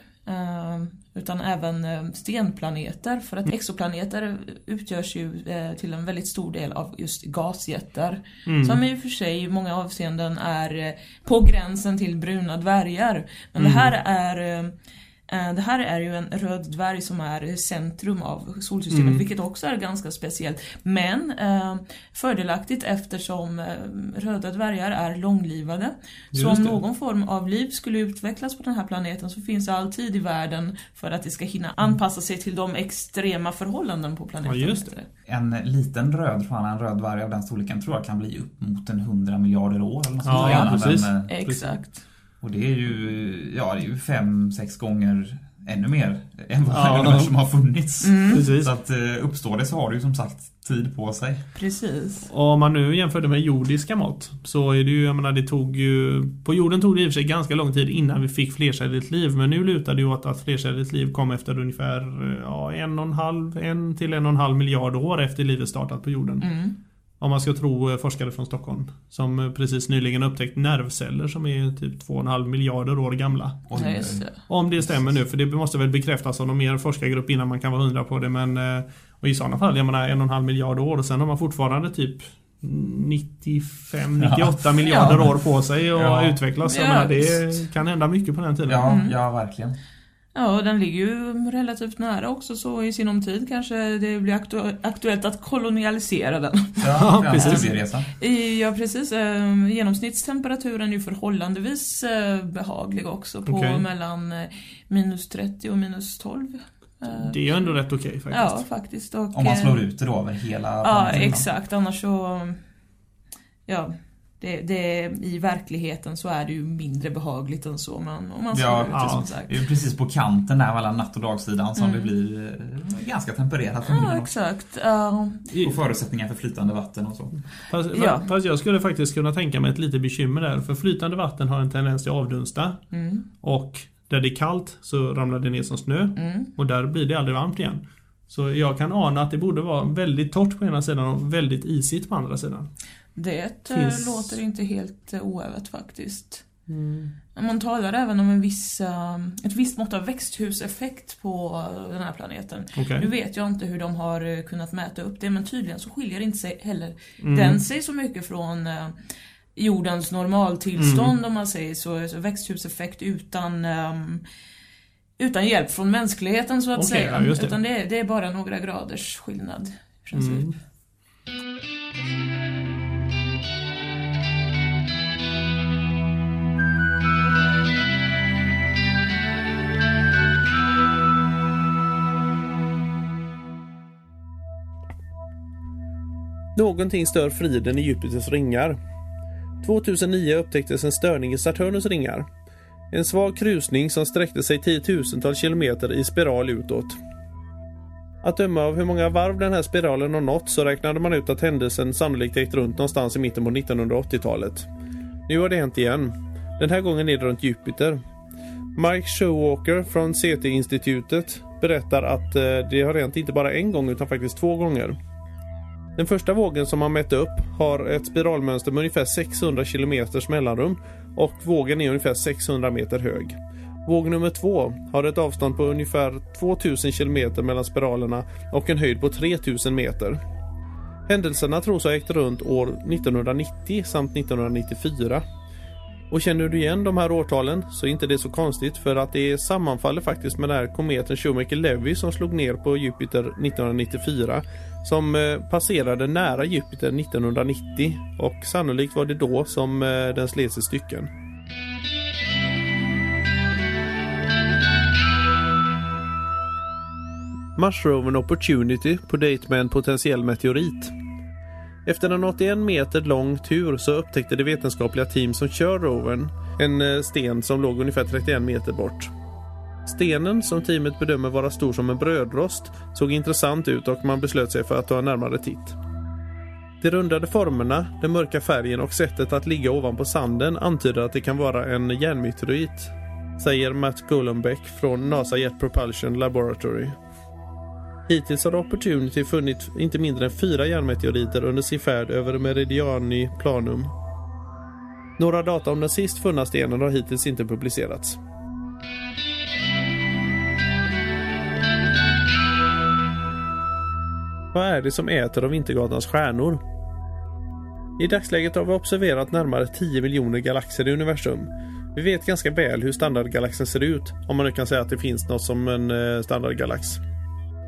utan även eh, stenplaneter för att exoplaneter utgörs ju eh, till en väldigt stor del av just gasjättar Mm. som i och för sig i många avseenden är eh, på gränsen till bruna dvärgar. Men Mm. det här är det här är ju en röd dvärg som är centrum av solsystemet, Mm. vilket också är ganska speciellt. Men eh, fördelaktigt eftersom eh, röda dvärgar är långlivade. Så Just om det. någon form av liv skulle utvecklas på den här planeten så finns det alltid i världen för att det ska hinna anpassa sig till de extrema förhållanden på planeten. Ja, just det. En liten röd fan, en röd dvärg av den storleken tror jag kan bli upp mot en 100 miljarder år eller något Ja, sånt ja, precis. men, eh, Exakt. Och det är ju, ja det är ju fem, sex gånger ännu mer än vad Ja. universum har funnits. Mm. Så att eh, uppstår det så har du ju som sagt tid på sig. precis. Och om man nu jämför det med jordiska mått så är det ju, jag menar det tog ju På jorden tog det i och för sig ganska lång tid innan vi fick flercelligt liv men nu lutar det ju åt att flercelligt liv kom efter ungefär ja, en och en halv, en till en och en halv miljard år efter livet startat på jorden. Mm. Om man ska tro eh, forskare från Stockholm som eh, precis nyligen upptäckt nervceller som är typ 2,5 miljarder år gamla. Oj, Ja. Om det stämmer nu, för det måste väl bekräftas av någon mer forskargrupp innan man kan vara hundra på det men eh, och i sådana fall, jag menar en och en halv miljard år och sen har man fortfarande typ 95-98 (laughs) miljarder Ja. år på sig att Ja. utvecklas. Jag Ja, menar, det kan hända mycket på den tiden. Ja, Mm. ja verkligen. Ja, och den ligger ju relativt nära också så i sinom tid kanske det blir aktu- aktuellt att kolonialisera den. Ja, precis. Ja precis, eh, genomsnittstemperaturen är ju förhållandevis eh, behaglig också på Okej. mellan eh, minus 30 och minus 12. Eh, Det är ju ändå rätt okej faktiskt. Ja, faktiskt. Och, Om man slår eh, ut det då över hela Ja, exakt. Annars så... Ja, det, det, i verkligheten så är det ju mindre behagligt än så. Men om man Ja, ut ja. som sagt. Det är ju precis på kanten där mellan natt och dagsidan som Mm. det blir eh, ganska tempererat Ja, exakt. Ja, I- Och förutsättningar för flytande vatten och så. Fast, Ja. fast jag skulle faktiskt kunna tänka mig ett litet bekymmer där. För flytande vatten har en tendens till att avdunsta. mm, Och där det är kallt så ramlar det ner som snö. mm. Och där blir det aldrig varmt igen. Så jag kan ana att det borde vara väldigt torrt på ena sidan och väldigt isigt på andra sidan. Det eh, Finns- låter inte helt eh, oövat faktiskt. Man talar även om en viss, eh, ett visst mått av växthuseffekt på den här planeten. Okej. Nu vet jag inte hur de har kunnat mäta upp det men tydligen så skiljer inte sig heller Mm. den sig så mycket från jordens normaltillstånd om man säger så. så växthuseffekt utan ehm, utan hjälp från mänskligheten så att Okej, säga. ja, det. Utan det är, det är bara några graders skillnad i princip. Mm. Någonting stör friden i Jupiters ringar. 2009 upptäcktes en störning i Saturnus ringar. En svag krusning som sträckte sig tiotusentals kilometer i spiral utåt. Att döma av hur många varv den här spiralen har nått så räknade man ut att händelsen sannolikt ägt runt någonstans i mitten på 1980-talet. Nu har det hänt igen. Den här gången är det runt Jupiter. Mike Showalker från CT-institutet berättar att eh, det har hänt inte bara en gång utan faktiskt två gånger. Den första vågen som man mätte upp har ett spiralmönster med ungefär 600 km mellanrum och vågen är ungefär 600 meter hög. Våg nummer två har ett avstånd på ungefär 2000 km mellan spiralerna och en höjd på 3000 meter. Händelserna tros ha ägt runt år 1990 samt 1994. Och känner du igen de här årtalen så är inte det så konstigt för att det sammanfaller faktiskt med den här kometen Shoemaker-Levy som slog ner på Jupiter 1994 som eh, passerade nära Jupiter 1990 och sannolikt var det då som eh, den slets i stycken. Mars-rovern Opportunity på dejt med en potentiell meteorit. Efter en 81 meter lång tur så upptäckte det vetenskapliga team som kör rovern en eh, sten som låg ungefär 31 meter bort. Stenen, som teamet bedömer vara stor som en brödrost, såg intressant ut och man beslöt sig för att ta en närmare titt. De rundade formerna, den mörka färgen och sättet att ligga ovanpå sanden antyder att det kan vara en järnmeteorit, säger Matt Gullenbeck från NASA Jet Propulsion Laboratory. Hittills har Opportunity funnit inte mindre än fyra järnmeteoriter under sin färd över Meridiani Planum. Några data om den sist funna stenen har hittills inte publicerats. Vad är det som äter av Vintergatans stjärnor? I dagsläget har vi observerat närmare 10 miljoner galaxer i universum. Vi vet ganska väl hur standardgalaxen ser ut, om man nu kan säga att det finns något som en eh, standardgalax.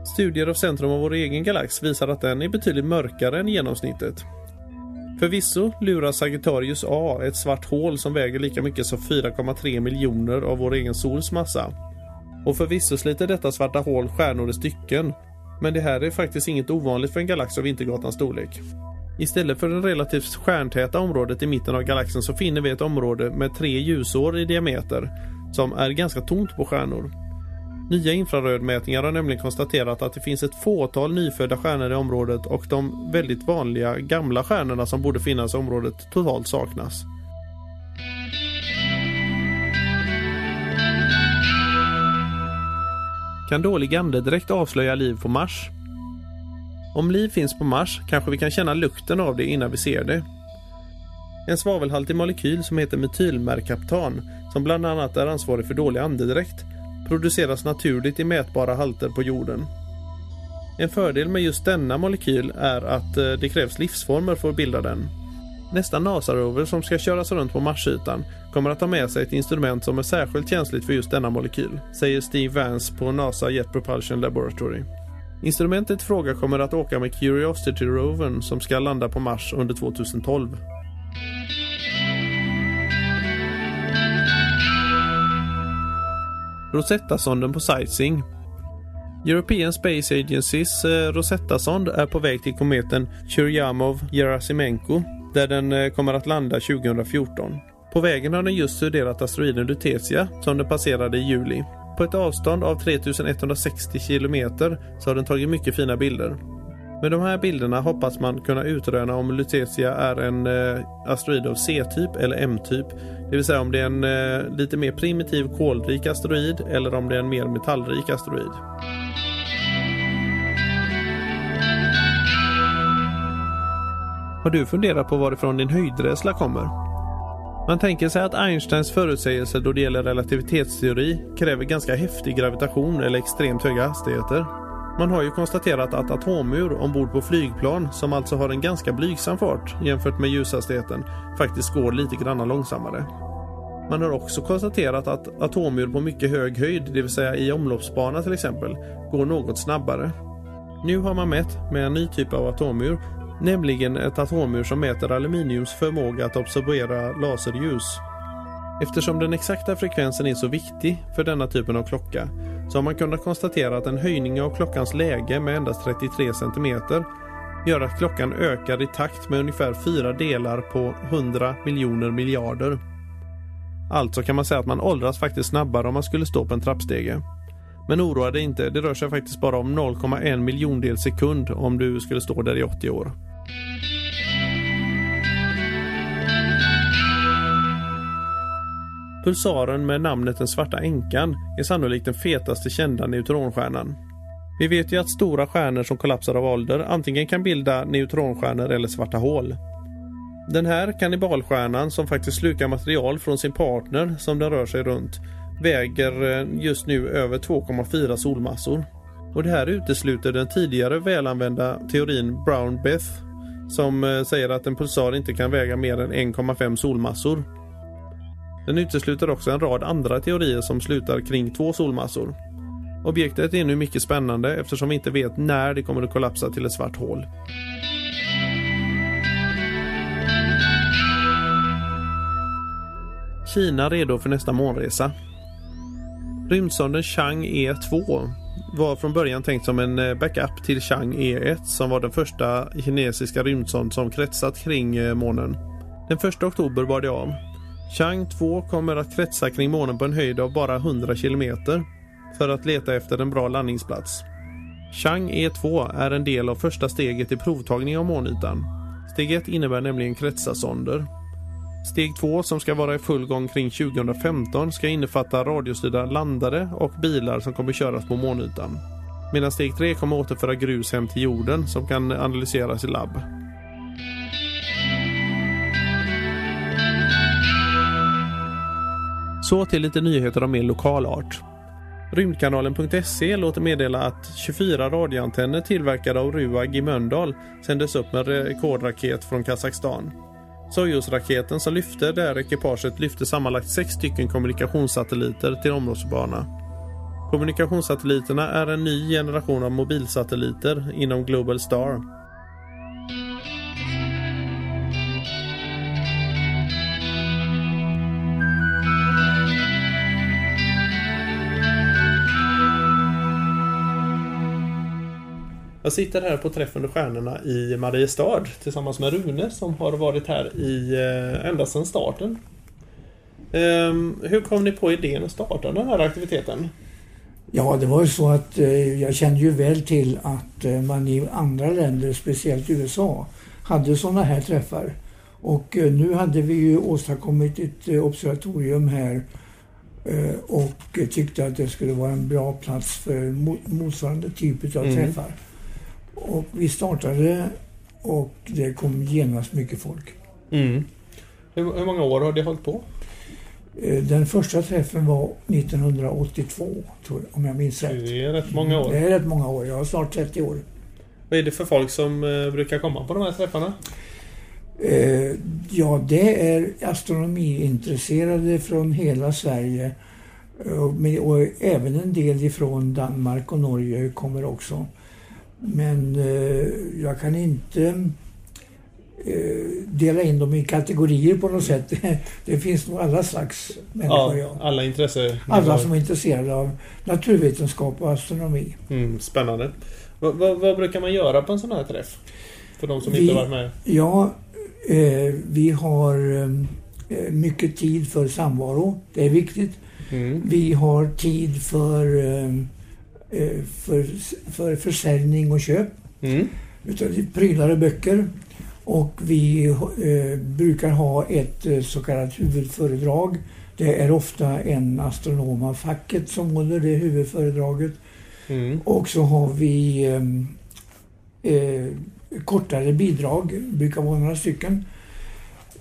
Studier av centrum av vår egen galax visar att den är betydligt mörkare än genomsnittet. Förvisso lurar Sagittarius A ett svart hål som väger lika mycket som 4,3 miljoner av vår egen sols massa. Och förvisso sliter detta svarta hål stjärnor i stycken. Men det här är faktiskt inget ovanligt för en galax av Vintergatans storlek. Istället för det relativt stjärntäta området i mitten av galaxen så finner vi ett område med tre ljusår i diameter som är ganska tomt på stjärnor. Nya infrarödmätningar har nämligen konstaterat att det finns ett fåtal nyfödda stjärnor i området och de väldigt vanliga gamla stjärnorna som borde finnas i området totalt saknas. Kan dålig andedräkt avslöja liv på Mars? Om liv finns på Mars kanske vi kan känna lukten av det innan vi ser det. En svavelhaltig molekyl som heter metylmerkaptan, som bland annat är ansvarig för dålig andedräkt, produceras naturligt i mätbara halter på jorden. En fördel med just denna molekyl är att eh, det krävs livsformer för att bilda den. Nästa NASA-rover som ska köras runt på Marsytan kommer att ha med sig ett instrument som är särskilt känsligt för just denna molekyl, säger Steve Vance på NASA Jet Propulsion Laboratory. Instrumentet i fråga kommer att åka med Curiosity-rovern som ska landa på Mars under 2012. Rosetta-sonden på sightseeing. European Space Agencys eh, Rosetta-sond är på väg till kometen Churyumov-Gerasimenko där den eh, kommer att landa 2014. På vägen har den just studerat asteroiden Lutetia som den passerade i juli. På ett avstånd av 3160 kilometer så har den tagit mycket fina bilder. Med de här bilderna hoppas man kunna utröna om Lutetia är en eh, asteroid av C-typ eller M-typ. Det vill säga om det är en eh, lite mer primitiv kolrik asteroid eller om det är en mer metallrik asteroid. Har du funderat på varifrån din höjdrädsla kommer? Man tänker sig att Einsteins förutsägelse då det gäller relativitetsteori kräver ganska häftig gravitation eller extremt höga hastigheter. Man har ju konstaterat att atomur ombord på flygplan, som alltså har en ganska blygsam fart jämfört med ljushastigheten, faktiskt går lite granna långsammare. Man har också konstaterat att atomur på mycket hög höjd, det vill säga i omloppsbana till exempel, går något snabbare. Nu har man mätt med en ny typ av atomur, nämligen ett atomur som mäter aluminiums förmåga att absorbera laserljus. Eftersom den exakta frekvensen är så viktig för denna typen av klocka så har man kunnat konstatera att en höjning av klockans läge med endast 33 cm gör att klockan ökar i takt med ungefär fyra delar på 100 miljoner miljarder. Alltså kan man säga att man åldras faktiskt snabbare om man skulle stå på en trappstege. Men oroa dig inte, det rör sig faktiskt bara om 0,1 miljondel sekund om du skulle stå där i 80 år. Pulsaren med namnet den svarta änkan är sannolikt den fetaste kända neutronstjärnan. Vi vet ju att stora stjärnor som kollapsar av ålder antingen kan bilda neutronstjärnor eller svarta hål. Den här kannibalstjärnan som faktiskt slukar material från sin partner som den rör sig runt väger eh, just nu över 2,4 solmassor. Och det här utesluter den tidigare välanvända teorin Brown-Beth som eh, säger att en pulsar inte kan väga mer än 1,5 solmassor. Den utesluter också en rad andra teorier som slutar kring två solmassor. Objektet är nu mycket spännande eftersom vi inte vet när det kommer att kollapsa till ett svart hål. Kina redo för nästa månresa. Rymdsonden Chang E2 var från början tänkt som en eh, backup till Chang E1 som var den första kinesiska rymdsond som kretsat kring eh, månen. Den 1 oktober var det av. Chang 2 kommer att kretsa kring månen på en höjd av bara 100 kilometer för att leta efter en bra landningsplats. Chang E2 är en del av första steget i provtagning av månytan. Steg 1 innebär nämligen kretsarsonder. Steg 2 som ska vara i full gång kring 2015 ska innefatta radiostyrda landare och bilar som kommer köras på månytan. Medan steg 3 kommer återföra grus hem till jorden som kan analyseras i labb. Så till lite nyheter av mer lokal art. Rymdkanalen.se låter meddela att 24 radioantenner tillverkade av Ruag i Mölndal sändes upp med rekordraket från Kazakstan. Sojus-raketen som lyfte det här ekipaget lyfte sammanlagt sex stycken kommunikationssatelliter till områdsbana. Kommunikationssatelliterna är en ny generation av mobilsatelliter inom Global Star. Jag sitter här på Träff under stjärnorna i Mariestad tillsammans med Rune som har varit här i eh, ända sedan starten. Ehm, hur kom ni på idén att starta den här aktiviteten? Ja, det var ju så att eh, jag kände ju väl till att eh, man i andra länder, speciellt USA, hade sådana här träffar. Och eh, nu hade vi ju åstadkommit ett eh, observatorium här eh, och tyckte att det skulle vara en bra plats för mo- motsvarande typ av Mm. träffar. Och vi startade och det kom genast mycket folk. Hur, hur många år har det hållit på? Eh, Den första träffen var 1982, tror jag, om jag minns rätt. Det är rätt många år. Det är rätt många år. Jag har snart 30 år. Vad är det för folk som eh, brukar komma på de här träffarna? Eh, ja, det är astronomiintresserade från hela Sverige. Och även en del ifrån Danmark och Norge kommer också. Men eh, jag kan inte eh, dela in dem i kategorier på något sätt. (laughs) Det finns nog alla slags människor. Ja, alla intresse. Alla som är intresserade av naturvetenskap och astronomi. Mm, spännande. Vad, vad, brukar man göra på en sån här träff? För de som Vi- inte varit med. Ja, eh, vi har eh, mycket tid för samvaro. Det är viktigt. Mm. Vi har tid för, eh, eh, för, för försäljning och köp Mm. utav prylar och böcker. Och vi eh, brukar ha ett eh, så kallat huvudföredrag. Det är ofta en astronom av facket som håller det huvudföredraget. Mm. Och så har vi eh, eh, kortare bidrag, brukar vara några stycken.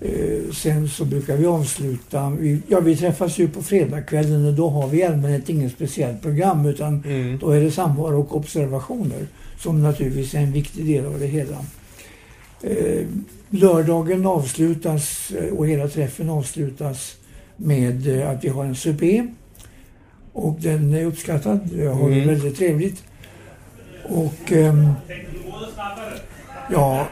Eh, sen så brukar vi avsluta, vi, ja vi träffas ju på fredagskvällen och då har vi i allmänhet inget speciellt program utan Mm. då är det samvaro och observationer som naturligtvis är en viktig del av det hela. Eh, lördagen avslutas eh, och hela träffen avslutas med att vi har en supé. Och den är uppskattad. Jag har det Mm. väldigt trevligt. Och ehm, ja,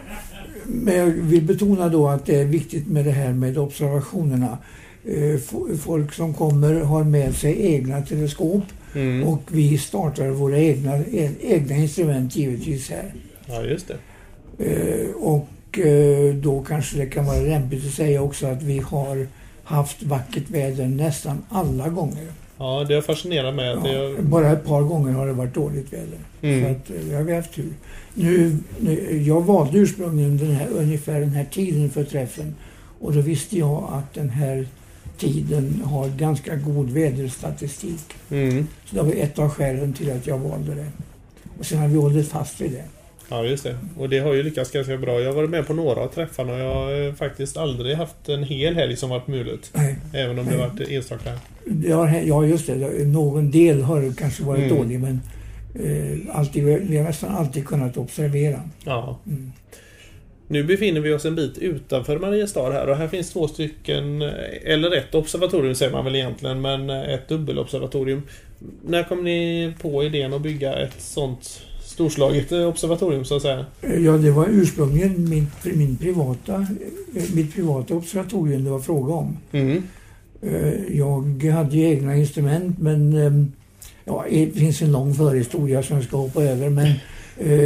men jag vill betona då att det är viktigt med det här med observationerna. Eh, fo- Folk som kommer har med sig egna teleskop Mm. och vi startar våra egna, e- egna instrument givetvis här. Ja, just det. Eh, och eh, då kanske det kan vara lämpligt att säga också att vi har haft vackert väder nästan alla gånger. Ja, det har fascinerat mig. Ja, bara ett par gånger har det varit dåligt väder. Så Mm. att, eh, vi har vi haft tur. Nu, nu, jag valde ursprungligen den här, ungefär den här tiden för träffen. Och då visste jag att den här tiden har ganska god väderstatistik. Mm. Så det var ett av skälen till att jag valde det. Och sen har vi hållit fast vid det. Ja, just det. Och det har ju lyckats ganska bra. Jag har varit med på några av träffarna och jag har eh, faktiskt aldrig haft en hel helg som varit mulet. Nej, Även om det varit enstaka. hä- ja, just det. Någon del har kanske varit Mm. dålig men eh, alltid, vi har nästan alltid kunnat observera. Ja. Mm. Nu befinner vi oss en bit utanför Mariestad här och här finns två stycken, eh, eller ett observatorium säger man väl egentligen, men eh, ett dubbelobservatorium. När kom ni på idén att bygga ett sånt storslaget eh, observatorium så att säga? Ja, det var ursprungligen min, min privata, eh, mitt privata observatorium det var fråga om. Mm. Eh, Jag hade ju egna instrument men ehm, ja, det finns en lång förhistoria som jag ska hoppa över. Men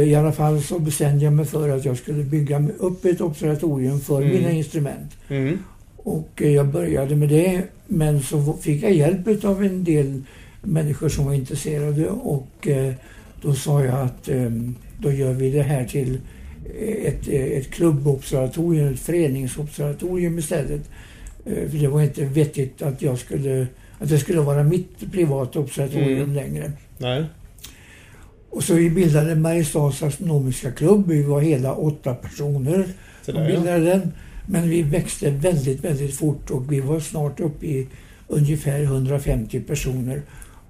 i alla fall så bestämde jag mig för att jag skulle bygga upp ett observatorium för Mm. mina instrument. Mm. Och jag började med det men så fick jag hjälp av en del människor som var intresserade och då sa jag att eh, då gör vi det här till ett, eh, ett klubbobservatorium, ett föreningsobservatorium istället. Eh, För det var inte vettigt att jag skulle att det skulle vara mitt privata observatorium Mm. längre. Nej. Och så vi bildade Mariestads astronomiska klubb. Vi var hela åtta personer som där, ja. bildade den. Men vi växte väldigt, väldigt fort och vi var snart uppe i ungefär 150 personer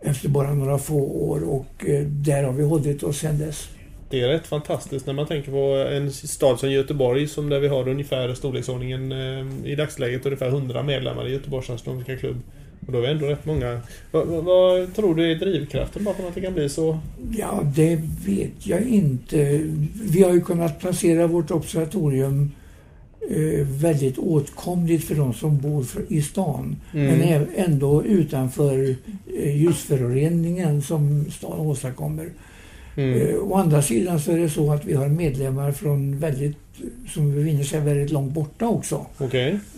efter bara några få år och eh, där har vi hållit oss sedan dess. Det är rätt fantastiskt när man tänker på en stad som Göteborg som där vi har ungefär storleksordningen eh, i dagsläget ungefär 100 medlemmar i Göteborgs astronomiska klubb. Och då är vi ändå rätt många. Vad, vad, vad tror du är drivkraften bakom att det kan bli så? Ja, det vet jag inte. Vi har ju kunnat placera vårt observatorium väldigt åtkomligt för de som bor i stan. Mm. Men ändå utanför eh, ljusföroreningen som stan åstadkommer. Mm. Eh, å andra sidan så är det så att vi har medlemmar från väldigt, som befinner sig väldigt långt borta också.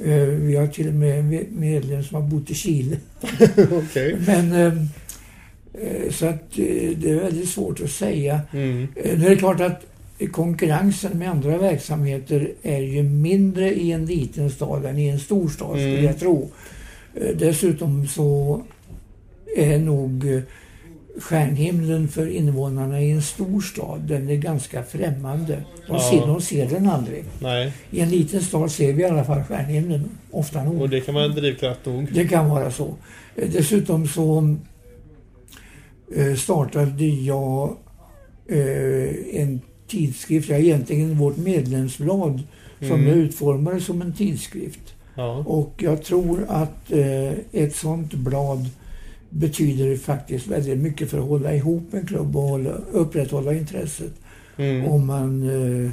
Eh, vi har till och med med- medlemmar som har bott i Chile. (laughs) Okej. Men eh, eh, så att eh, det är väldigt svårt att säga. Mm. Eh, Nu är det klart att konkurrensen med andra verksamheter är ju mindre i en liten stad än i en stor stad skulle Mm. jag tro. Eh, Dessutom så är nog eh, stjärnhimlen för invånarna i en stor stad, den är ganska främmande. De, Ja. ser, de ser den aldrig. Nej. I en liten stad ser vi i alla fall stjärnhimlen, ofta nog. Och det kan vara en drivkraft nog. Det kan vara så. Eh, Dessutom så startade jag en tidskrift, ja, egentligen vårt medlemsblad som Mm. jag utformade som en tidskrift. Ja. Och jag tror att eh, ett sånt blad betyder faktiskt väldigt mycket för att hålla ihop en klubb och hålla, upprätthålla intresset. Mm. Om man eh,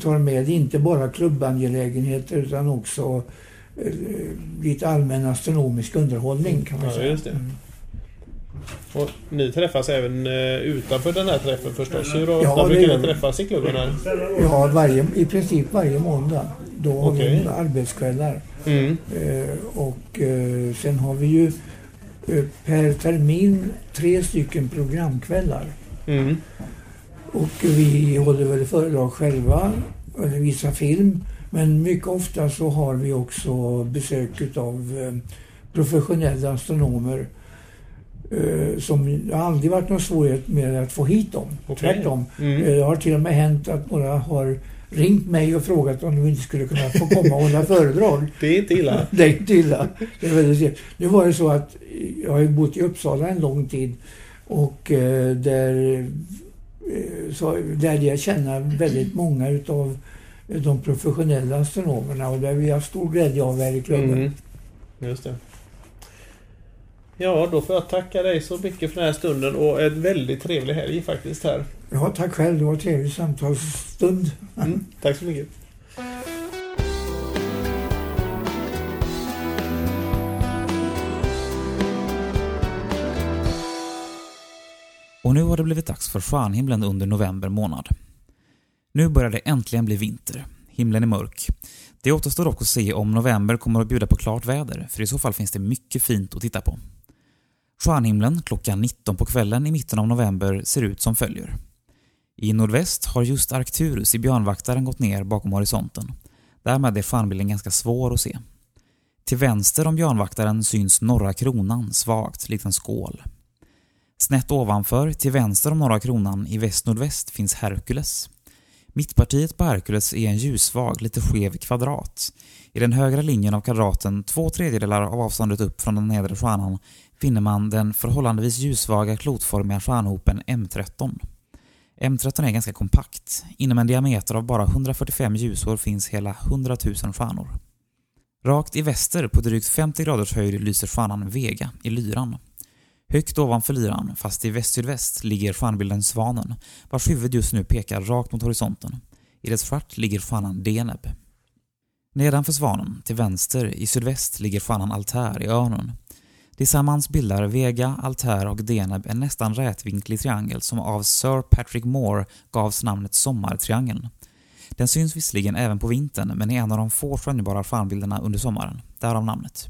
tar med inte bara klubbangelägenheter utan också eh, lite allmän astronomisk underhållning kan man Ja, säga. Och ni träffas även eh, utanför den här träffen förstås. Hur Ja, ofta det brukar ni träffas i klubben här? Ja, varje, i princip varje måndag. Då har Okej. vi arbetskvällar. Mm. Eh, och eh, sen har vi ju per termin tre stycken programkvällar. Mm. Och vi håller väl föredrag själva, eller visar film. Men mycket ofta så har vi också besök av professionella astronomer som det har aldrig varit någon svårighet med att få hit dem. Okej. Tvärtom. Mm. Eh, Det har till och med hänt att några har ringt mig och frågat om de inte skulle kunna få komma och hålla föredrag. (laughs) Det är inte illa. (laughs) Det är inte illa. Det är väldigt trevligt. Nu var det så att jag har bott i Uppsala en lång tid och eh, där eh, så lärde jag känna väldigt många utav de professionella astronomerna och där vi har stor glädje av här i klubben. Mm. Just det. Ja, då får jag tacka dig så mycket för den här stunden och en väldigt trevlig helg faktiskt här. Ja, tack själv. Det var en trevlig samtalsstund. Mm. Tack så mycket. Och nu har det blivit dags för stjärnhimlen under november månad. Nu börjar det äntligen bli vinter. Himlen är mörk. Det återstår dock att se om november kommer att bjuda på klart väder, för i så fall finns det mycket fint att titta på. Stjärnhimlen klockan 19 på kvällen i mitten av november ser ut som följer. I nordväst har just Arcturus i björnvaktaren gått ner bakom horisonten. Därmed är stjärnbilden ganska svår att se. Till vänster om björnvaktaren syns norra kronan svagt, likt en skål. Snett ovanför, till vänster om norra kronan, i väst-nordväst finns Herkules. Mittpartiet på Herkules är en ljussvag, lite skev kvadrat. I den högra linjen av kvadraten, två tredjedelar av avståndet upp från den nedre stjärnan, finner man den förhållandevis ljussvaga klotformiga stjärnhopen M13. M13 är ganska kompakt. Inom en diameter av bara 145 ljusår finns hela 100 000 stjärnor. Rakt i väster, på drygt 50 graders höjd, lyser stjärnan Vega i Lyran. Högt ovanför Lyran, fast i västsydväst, ligger stjärnbilden Svanen, vars huvud just nu pekar rakt mot horisonten. I dess stjärt ligger stjärnan Deneb. Nedanför Svanen, till vänster, i sydväst, ligger stjärnan Altär i Örnen. Tillsammans bildar Vega, Altair och Deneb en nästan rätvinklig triangel som av Sir Patrick Moore gavs namnet Sommartriangeln. Den syns visserligen även på vintern, men är en av de få skönjbara stjärnbilderna under sommaren, därav namnet.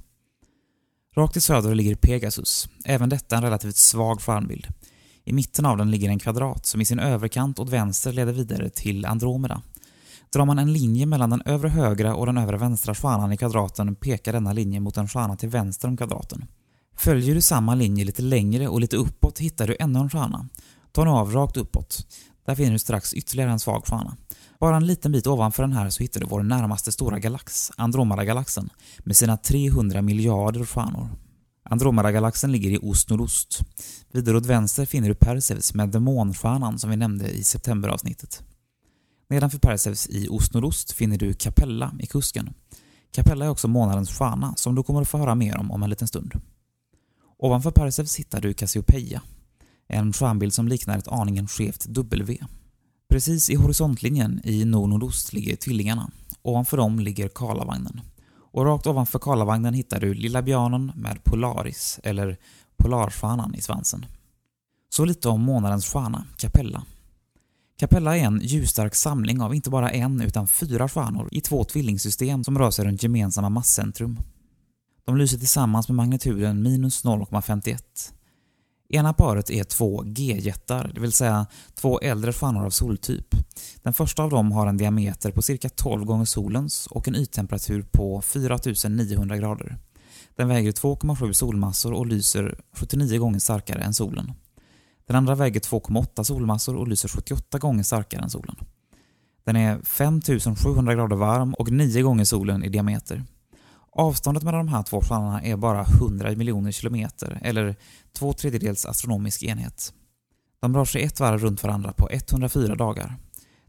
Rakt i söder ligger Pegasus, även detta en relativt svag stjärnbild. I mitten av den ligger en kvadrat som i sin överkant åt vänster leder vidare till Andromeda. Drar man en linje mellan den övre högra och den övre vänstra stjärnan i kvadraten pekar denna linje mot en stjärna till vänster om kvadraten. Följer du samma linje lite längre och lite uppåt hittar du ännu en stjärna. Ta nu av rakt uppåt. Där finner du strax ytterligare en svag stjärna. Bara en liten bit ovanför den här så hittar du vår närmaste stora galax, Andromedagalaxen, med sina 300 miljarder stjärnor. Andromedagalaxen ligger i ost-nordost. Vidare åt vänster finner du Perseus med demonstjärnan som vi nämnde i septemberavsnittet. Nedanför Perseus i ost-nordost finner du Capella i kusken. Capella är också månadens stjärna som du kommer att få höra mer om om en liten stund. Ovanför Perseus hittar du Cassiopeia, en stjärnbild som liknar ett aningen skevt W. Precis i horisontlinjen i nord-nordost ligger tvillingarna. Ovanför dem ligger Karlavagnen. Och rakt ovanför Karlavagnen hittar du Lilla björnen med Polaris, eller Polarstjärnan i svansen. Så lite om månadens stjärna, Capella. Capella är en ljusstark samling av inte bara en utan fyra stjärnor i två tvillingsystem som rör sig runt gemensamma masscentrum. De lyser tillsammans med magnituden minus 0,51. Ena paret är två G-jättar, det vill säga två äldre stjärnor av soltyp. Den första av dem har en diameter på cirka 12 gånger solens och en yttemperatur på 4900 grader. Den väger 2,7 solmassor och lyser 79 gånger starkare än solen. Den andra väger 2,8 solmassor och lyser 78 gånger starkare än solen. Den är 5700 grader varm och 9 gånger solen i diameter. Avståndet mellan de här två stjärnorna är bara 100 miljoner kilometer, eller två tredjedels astronomisk enhet. De rör sig ett varv runt varandra på 104 dagar.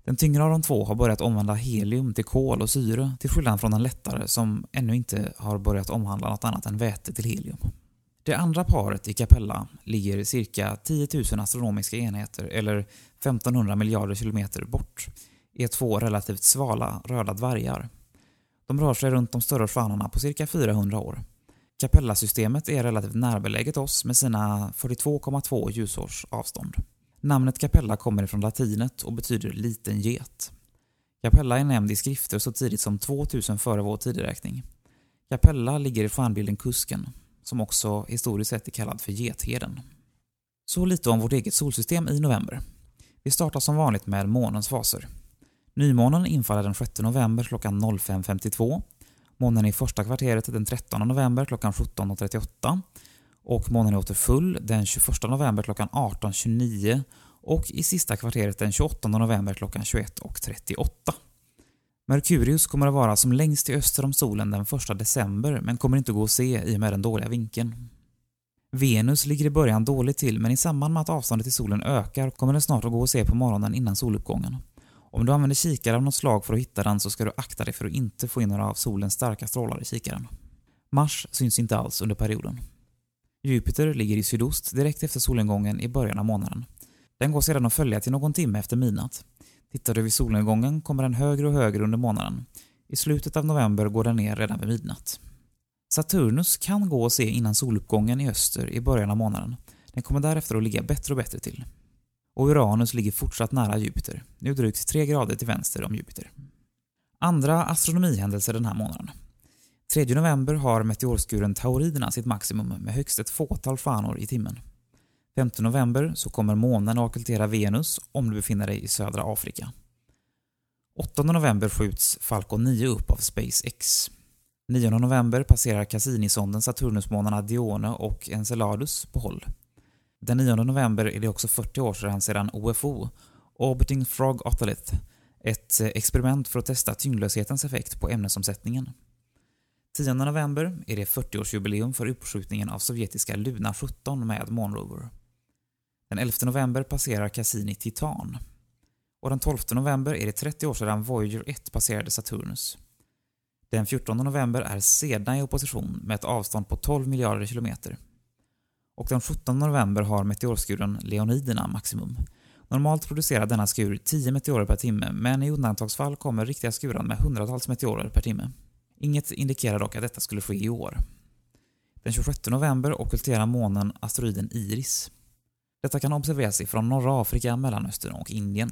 Den tyngre av de två har börjat omvandla helium till kol och syre, till skillnad från den lättare som ännu inte har börjat omvandla något annat än väte till helium. Det andra paret i Capella ligger cirka 10 000 astronomiska enheter, eller 1500 miljarder kilometer bort, är två relativt svala röda dvärgar. De rör sig runt de större stjärnorna på cirka 400 år. Capella-systemet är relativt närbeläget oss med sina 42,2 ljusårs avstånd. Namnet Capella kommer ifrån latinet och betyder liten get. Capella är nämnd i skrifter så tidigt som 2000 före vår tideräkning. Capella ligger i stjärnbilden Kusken, som också historiskt sett är kallad för Getheden. Så lite om vårt eget solsystem i november. Vi startar som vanligt med månens faser. Nymånen infaller den 6 november klockan 05.52. Månen i första kvarteret den 13 november klockan 17.38. Och månen är åter full den 21 november klockan 18.29 och i sista kvarteret den 28 november klockan 21.38. Merkurius kommer att vara som längst till öster om solen den 1 december men kommer inte gå att se i och med den dåliga vinkeln. Venus ligger i början dåligt till men i samband med att avståndet till solen ökar kommer den snart att gå att se på morgonen innan soluppgången. Om du använder kikare av något slag för att hitta den så ska du akta dig för att inte få in några av solens starka strålar i kikaren. Mars syns inte alls under perioden. Jupiter ligger i sydost direkt efter solnedgången i början av månaden. Den går sedan att följa till någon timme efter midnatt. Tittar du vid solnedgången kommer den högre och högre under månaden. I slutet av november går den ner redan vid midnatt. Saturnus kan gå att se innan soluppgången i öster i början av månaden. Den kommer därefter att ligga bättre och bättre till. Och Uranus ligger fortsatt nära Jupiter, nu drygt 3 grader till vänster om Jupiter. Andra astronomihändelser den här månaden. 3 november har meteorskuren Tauriderna sitt maximum med högst ett fåtal fanor i timmen. 5 november så kommer månen att ockultera Venus om du befinner dig i södra Afrika. 8 november skjuts Falcon 9 upp av SpaceX. 9 november passerar Cassini-sonden Saturnusmånarna Dione och Enceladus på håll. Den 9 november är det också 40 år sedan sedan OFO, Orbiting Frog Otolith, ett eh, experiment för att testa tyngdlöshetens effekt på ämnesomsättningen. 10 november är det 40-årsjubileum för uppskjutningen av sovjetiska Luna 17 med Månrover. Den 11 november passerar Cassini Titan. Och den 12 november är det 30 år sedan Voyager 1 passerade Saturnus. Den 14 november är Sedna i opposition med ett avstånd på 12 miljarder kilometer. Och den 17 november har meteorskuren Leoniderna maximum. Normalt producerar denna skur 10 meteorer per timme, men i undantagsfall kommer riktiga skurar med hundratals meteorer per timme. Inget indikerar dock att detta skulle ske i år. Den 26 november ockulterar månen asteroiden Iris. Detta kan observeras ifrån norra Afrika, Mellanöstern och Indien.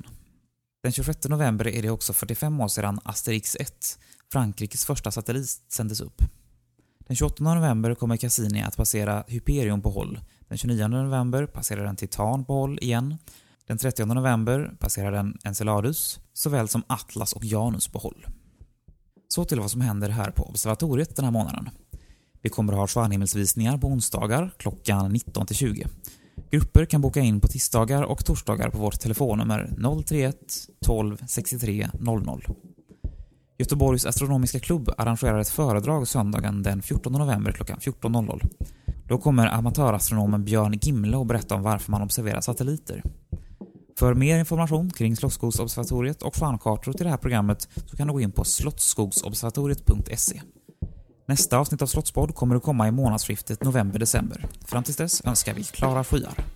Den 26 november är det också 45 år sedan Asterix 1, Frankrikes första satellit, sändes upp. Den 28 november kommer Cassini att passera Hyperion på håll. Den 29 november passerar den Titan på håll igen. Den 30 november passerar den Enceladus, såväl som Atlas och Janus på håll. Så till vad som händer här på observatoriet den här månaden. Vi kommer att ha stjärnhimmelsvisningar på onsdagar klockan 19-20. Grupper kan boka in på tisdagar och torsdagar på vårt telefonnummer 031 12 63 00. Göteborgs astronomiska klubb arrangerar ett föredrag söndagen den 14 november klockan 14.00. Då kommer amatörastronomen Björn Gimle att berätta om varför man observerar satelliter. För mer information kring Slottsskogsobservatoriet och stjärnkartor till det här programmet så kan du gå in på slottsskogsobservatoriet.se. Nästa avsnitt av Slottspodd kommer att komma i månadsskiftet november-december. Fram tills dess önskar vi klara skyar.